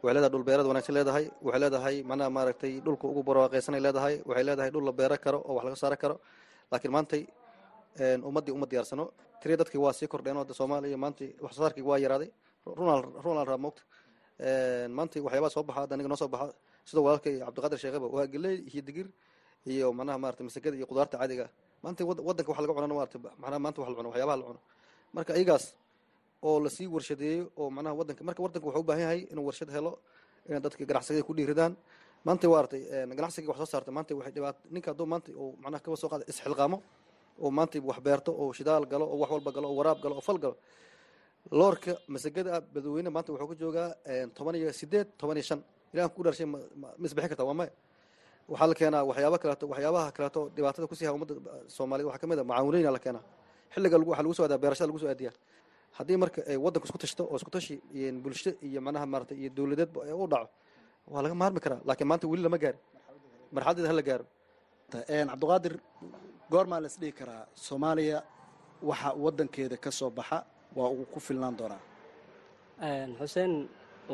waxay leedahay dhul beerad wanaagsan leedahay waxay leedahay macnaha maaragtay dhulka ugu barwaaqaysanay leedahay waxay leedahay dhul la beero karo oo wax laga saaro karo laakiin maantay ummaddii uma diyaarsano. Tiri dadkii waa sii kordheen oo soomaaliya maanta wax waa yaraaday. Runal runal raa moogta maanta waxyaabaha soo baxa hadda aniga noo soo baxa sidoo walaalkay cabdiqaadir sheekhaba waa geley iyo digir iyo macnaha maarata masagada iyo qudaarta caadiga. Maanta waddanka wax laga cunana maarata macnaha maanta wax la cuno waxyaabaha la cuno. Marka iyagaas oo la sii warshadeeyo oo macnaha wadanka marka wadanka wuxuu u baahan yahay inuu warshad helo inay dadka ganacsiga ku dhiiridaan maanta waa artay ganacsiga wax soo saarta maanta waxay dhibaat ninka hadduu maanta uu macnaha kaba soo qaada isxilqaamo oo maanta wax beerto oo shidaal galo oo wax walba galo oo waraab galo oo fal galo. Loorka masagada ah badweyne maanta wuxuu ka joogaa toban iyo sideed toban iyo shan. Ilahan ku dharshay ma isbixin waa maya waxaa la keenaa waxyaaba kaleeto waxyaabaha kaleeto dhibaatada ku sii haa ummadda soomaaliyed waxaa ka mid a macaawinooyina la keenaa. Xilliga waxaa lagu soo adaa beerashada lagu soo aadiyaa haddii marka waddanku isku tashto oo isku tashi bulsho iyo macnaha maarata iyo dowladeedba u dhaco waa laga maarmi karaa laakiin maanta weli lama gaari marxaladeeda hala gaaro cabdiqaadir goormaa la is dhihi karaa soomaaliya waxa waddankeeda ka soo baxa waa uu ku filnaan doonaa. Xuseen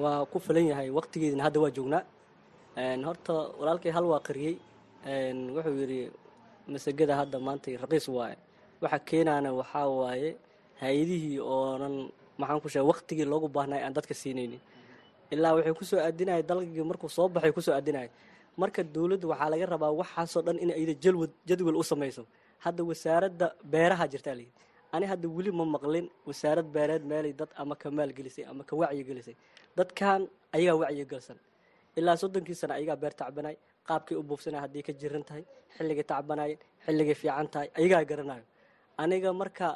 waa ku filan yahay waqtigeedina hadda waa joognaa. Horta walaalkay hal waa qariyey. Wuxuu yidhi masagada hadda maanta raqiis waaye. Waxa keenaana waxaa waaye hay'adihii oonan maxaan ku sheegay waqtigii loogu baahnay aan dadka siinaynin ilaa waxay ku soo aadinaya dalgii markuu soo baxay ku soo aadinaya marka dowladdu waxaa laga rabaa waxaasoo dhan in ayda jalwad jadwal u samayso hadda wasaaradda beeraha jirtaa layidhi ani hadda weli ma maqlin wasaarad beereed meelay dad ama ka maalgelisay ama ka wacyigelisay dadkan ayagaa wacyigelsan ilaa soddonkii sana ayagaa beer tacbanay qaabkay u buufsanay haddii ka jiran tahay xilligay tacbanayeen xilligay fiican tahay ayagaa garanayo. Aniga marka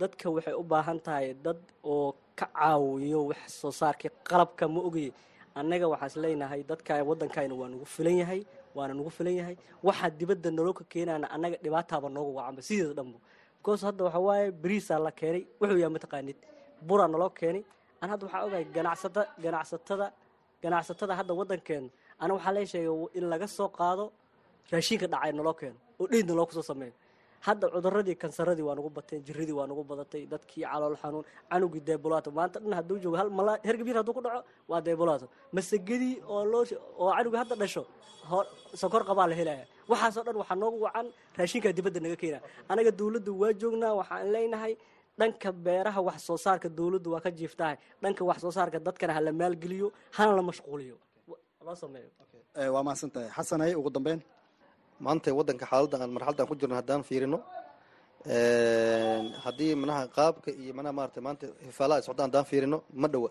dadka waxay u baahan tahay dad oo ka caawiyo wax soo saarkii qalabka ma ogayey annaga waxaas leenahay dadka waddankayna waa nagu filan yahay waana nagu filan yahay. Waxaa dibadda naloo ka keenaana annaga dhibaataaba noogu wacanba sideeda dhanbo because hadda waxa waaye bariisaa la keenay wuxuu yahay mataqaanid. Buraa naloo keenay. An hadda waxaa ogahay ganacsata ganacsatada ganacsatada hadda waddankeena ana waxaa lee sheegay in laga soo qaado raashinka dhacay naloo keeno oo dheyd naloo ku soo sameeyo hadda cuduradii kansaradii waa nagu bateen jiradii waa nagu badatay dadkii calool xanuun canugii deebulaato maanta dhan hadduu joogo hal mala hergabir hadduu ku dhaco waa deebulaato masagadii oo loo oo canugii hadda dhasho sokor qabaa la helaya waxaasoo dhan waxaa noogu wacan raashinkaa dibadda naga keenaa anaga dowladdu waa joognaa waxaan leenahay dhanka beeraha wax soo saarka dowladdu waa ka jiiftahay. Dhanka wax soo saarka dadkana hala maalgeliyo hana la mashquuliyo. Sameeyo. Waa mahadsan tahay xasan haye ugu dambeyn maanta waddanka xaaladda aan marxaladda aan ku jirno haddaan fiirino. Haddii manaha qaabka iyo manaha maarata maanta hifaalaha ay haddaan fiirino ma dhowa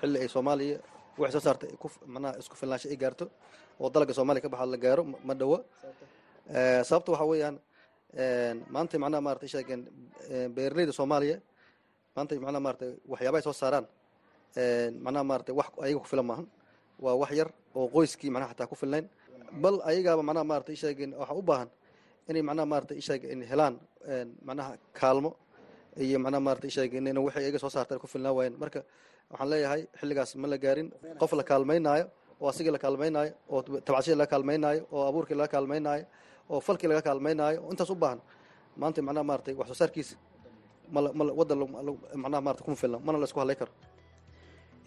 xilli ay soomaaliya waxay soo saartay manaha isku filnaansho ay gaarto oo dalagga soomaaliya ka baxa la gaaro ma dhowa sababta waxaa weeyaan maanta macnaha maarata sheegeen beeraleyda soomaaliya maanta macnaha maarata waxyaaba ay soo saaraan. Macnaha maarata wax ayaga ku filan maahan. Waa wax yar oo qoyskii macnaha xataa ku filnayn bal ayagaaba macnaha maarata sheegeen waxa u baahan inay macnaha maarata sheegeen helaan macnaha kaalmo iyo macnaha maarata sheegeen in wixii ayaga soo saartaan ku filnaa waayeen. Marka waxaan leeyahay xilligaas ma la gaarin. Qof la kaalmaynaayo oo asigii la kaalmaynaayo oo tabcashadii laga kaalmaynaayo oo abuurkii laga kaalmaynaayo oo falkii laga kaalmaynaayo oo intaas u baahan. Maanta macnaha maaratay wax soo saarkiisa mal waddan macnaha maarata kuma filna mana la isku hadlay karo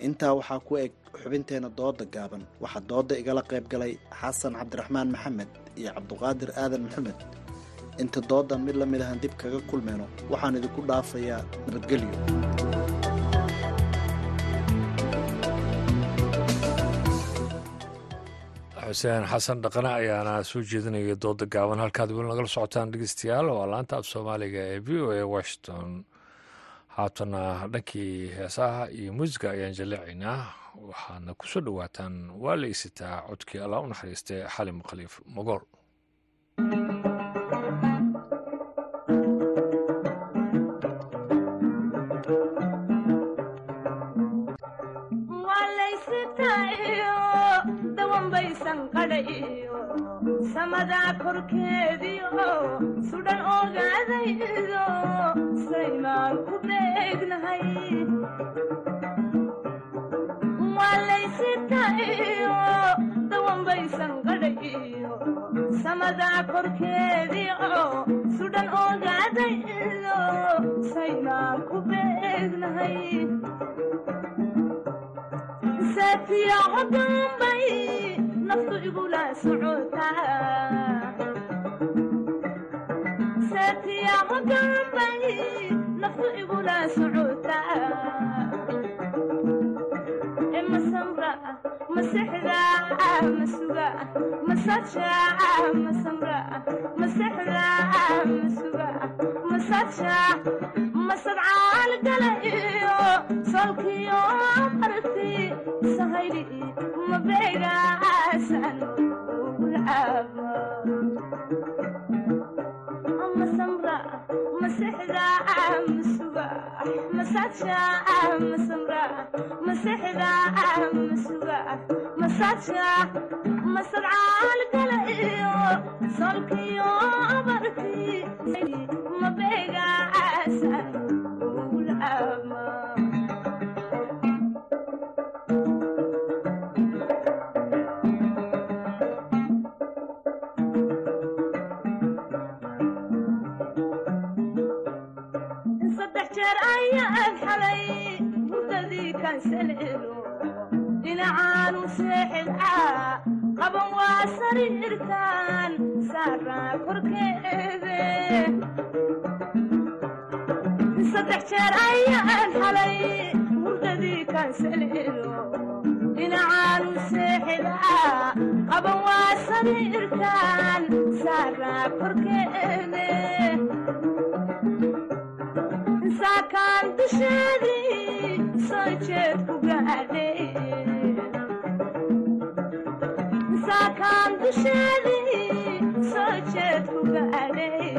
intaa waxaa ku eg xubinteena dooda gaaban. Waxaa dooda igala qayb galay xasan cabdiraxmaan maxamed iyo cabduqaadir aadan maxamed. Inta doodan mid la mid ahan dib kaga kulmayno waxaan idinku dhaafayaa nabadgelyo. Xuseen xasan dhaqane ayaana soo jeedinaya dooda gaaban. Halkaad weli nagala socotaan dhegeystayaal waa laanta af soomaaliga ee v o a washington haatana dhankii heesaha iyo muusiga ayaan jaleecaynaa waxaadna ku soo dhowaataan waa la codkii allah u naxariistay xalim khaliif mogool samadaa korkeediio sudhan ogaadaydo saymaan ku beegnahay waa laysitayo dawanbaysan qadhayo samadaa korkeediio sudhan ogaadaydo saymaan ku beegnahay saatiya hodambay naftu igula naftu socotaa masaja masadcaal gala iyo solkiyo arti sahayli mabeegaasan ugulcaaba masamra masexda masuga ugulcaaba xalay mudadii kansaleelo dhinacaanu seexilcaa qaban waa sariirtaan saaraa korkeede saddex jeer ayaan xalay mudadii kansaleelo dhinacaanu seexilcaa qaban waa sariirtaan saaraa korkeede saakaan dusheedii soo jeed ku gaadhay saakaan dusheedii soo jeed ku gaadhay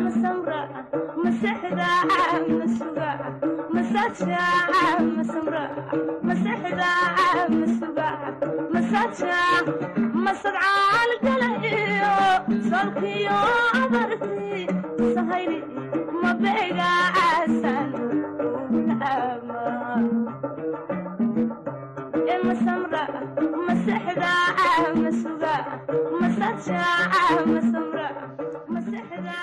masamra masexda masuga masaja masamra masexda masuga masaja masadcaal gala iyo solkiyo abarti sahayli mabeegaasan ugulama e masamra masexda masuga masaja masamra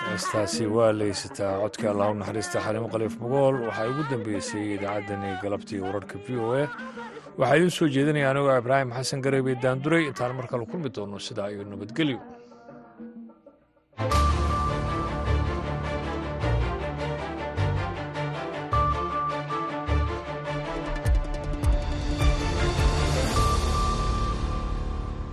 heestaasi waa laysataa codka allah u naxariista xalimo khaliif mugool waxaa ugu dambeysay idaacaddani galabtii wararka v o a. Waxaa idiin soo jeedinaya anigoo ibraahim xasan gareebe daanduray. Intaan mar kale kulmi doono sidaa iyo nabadgelyo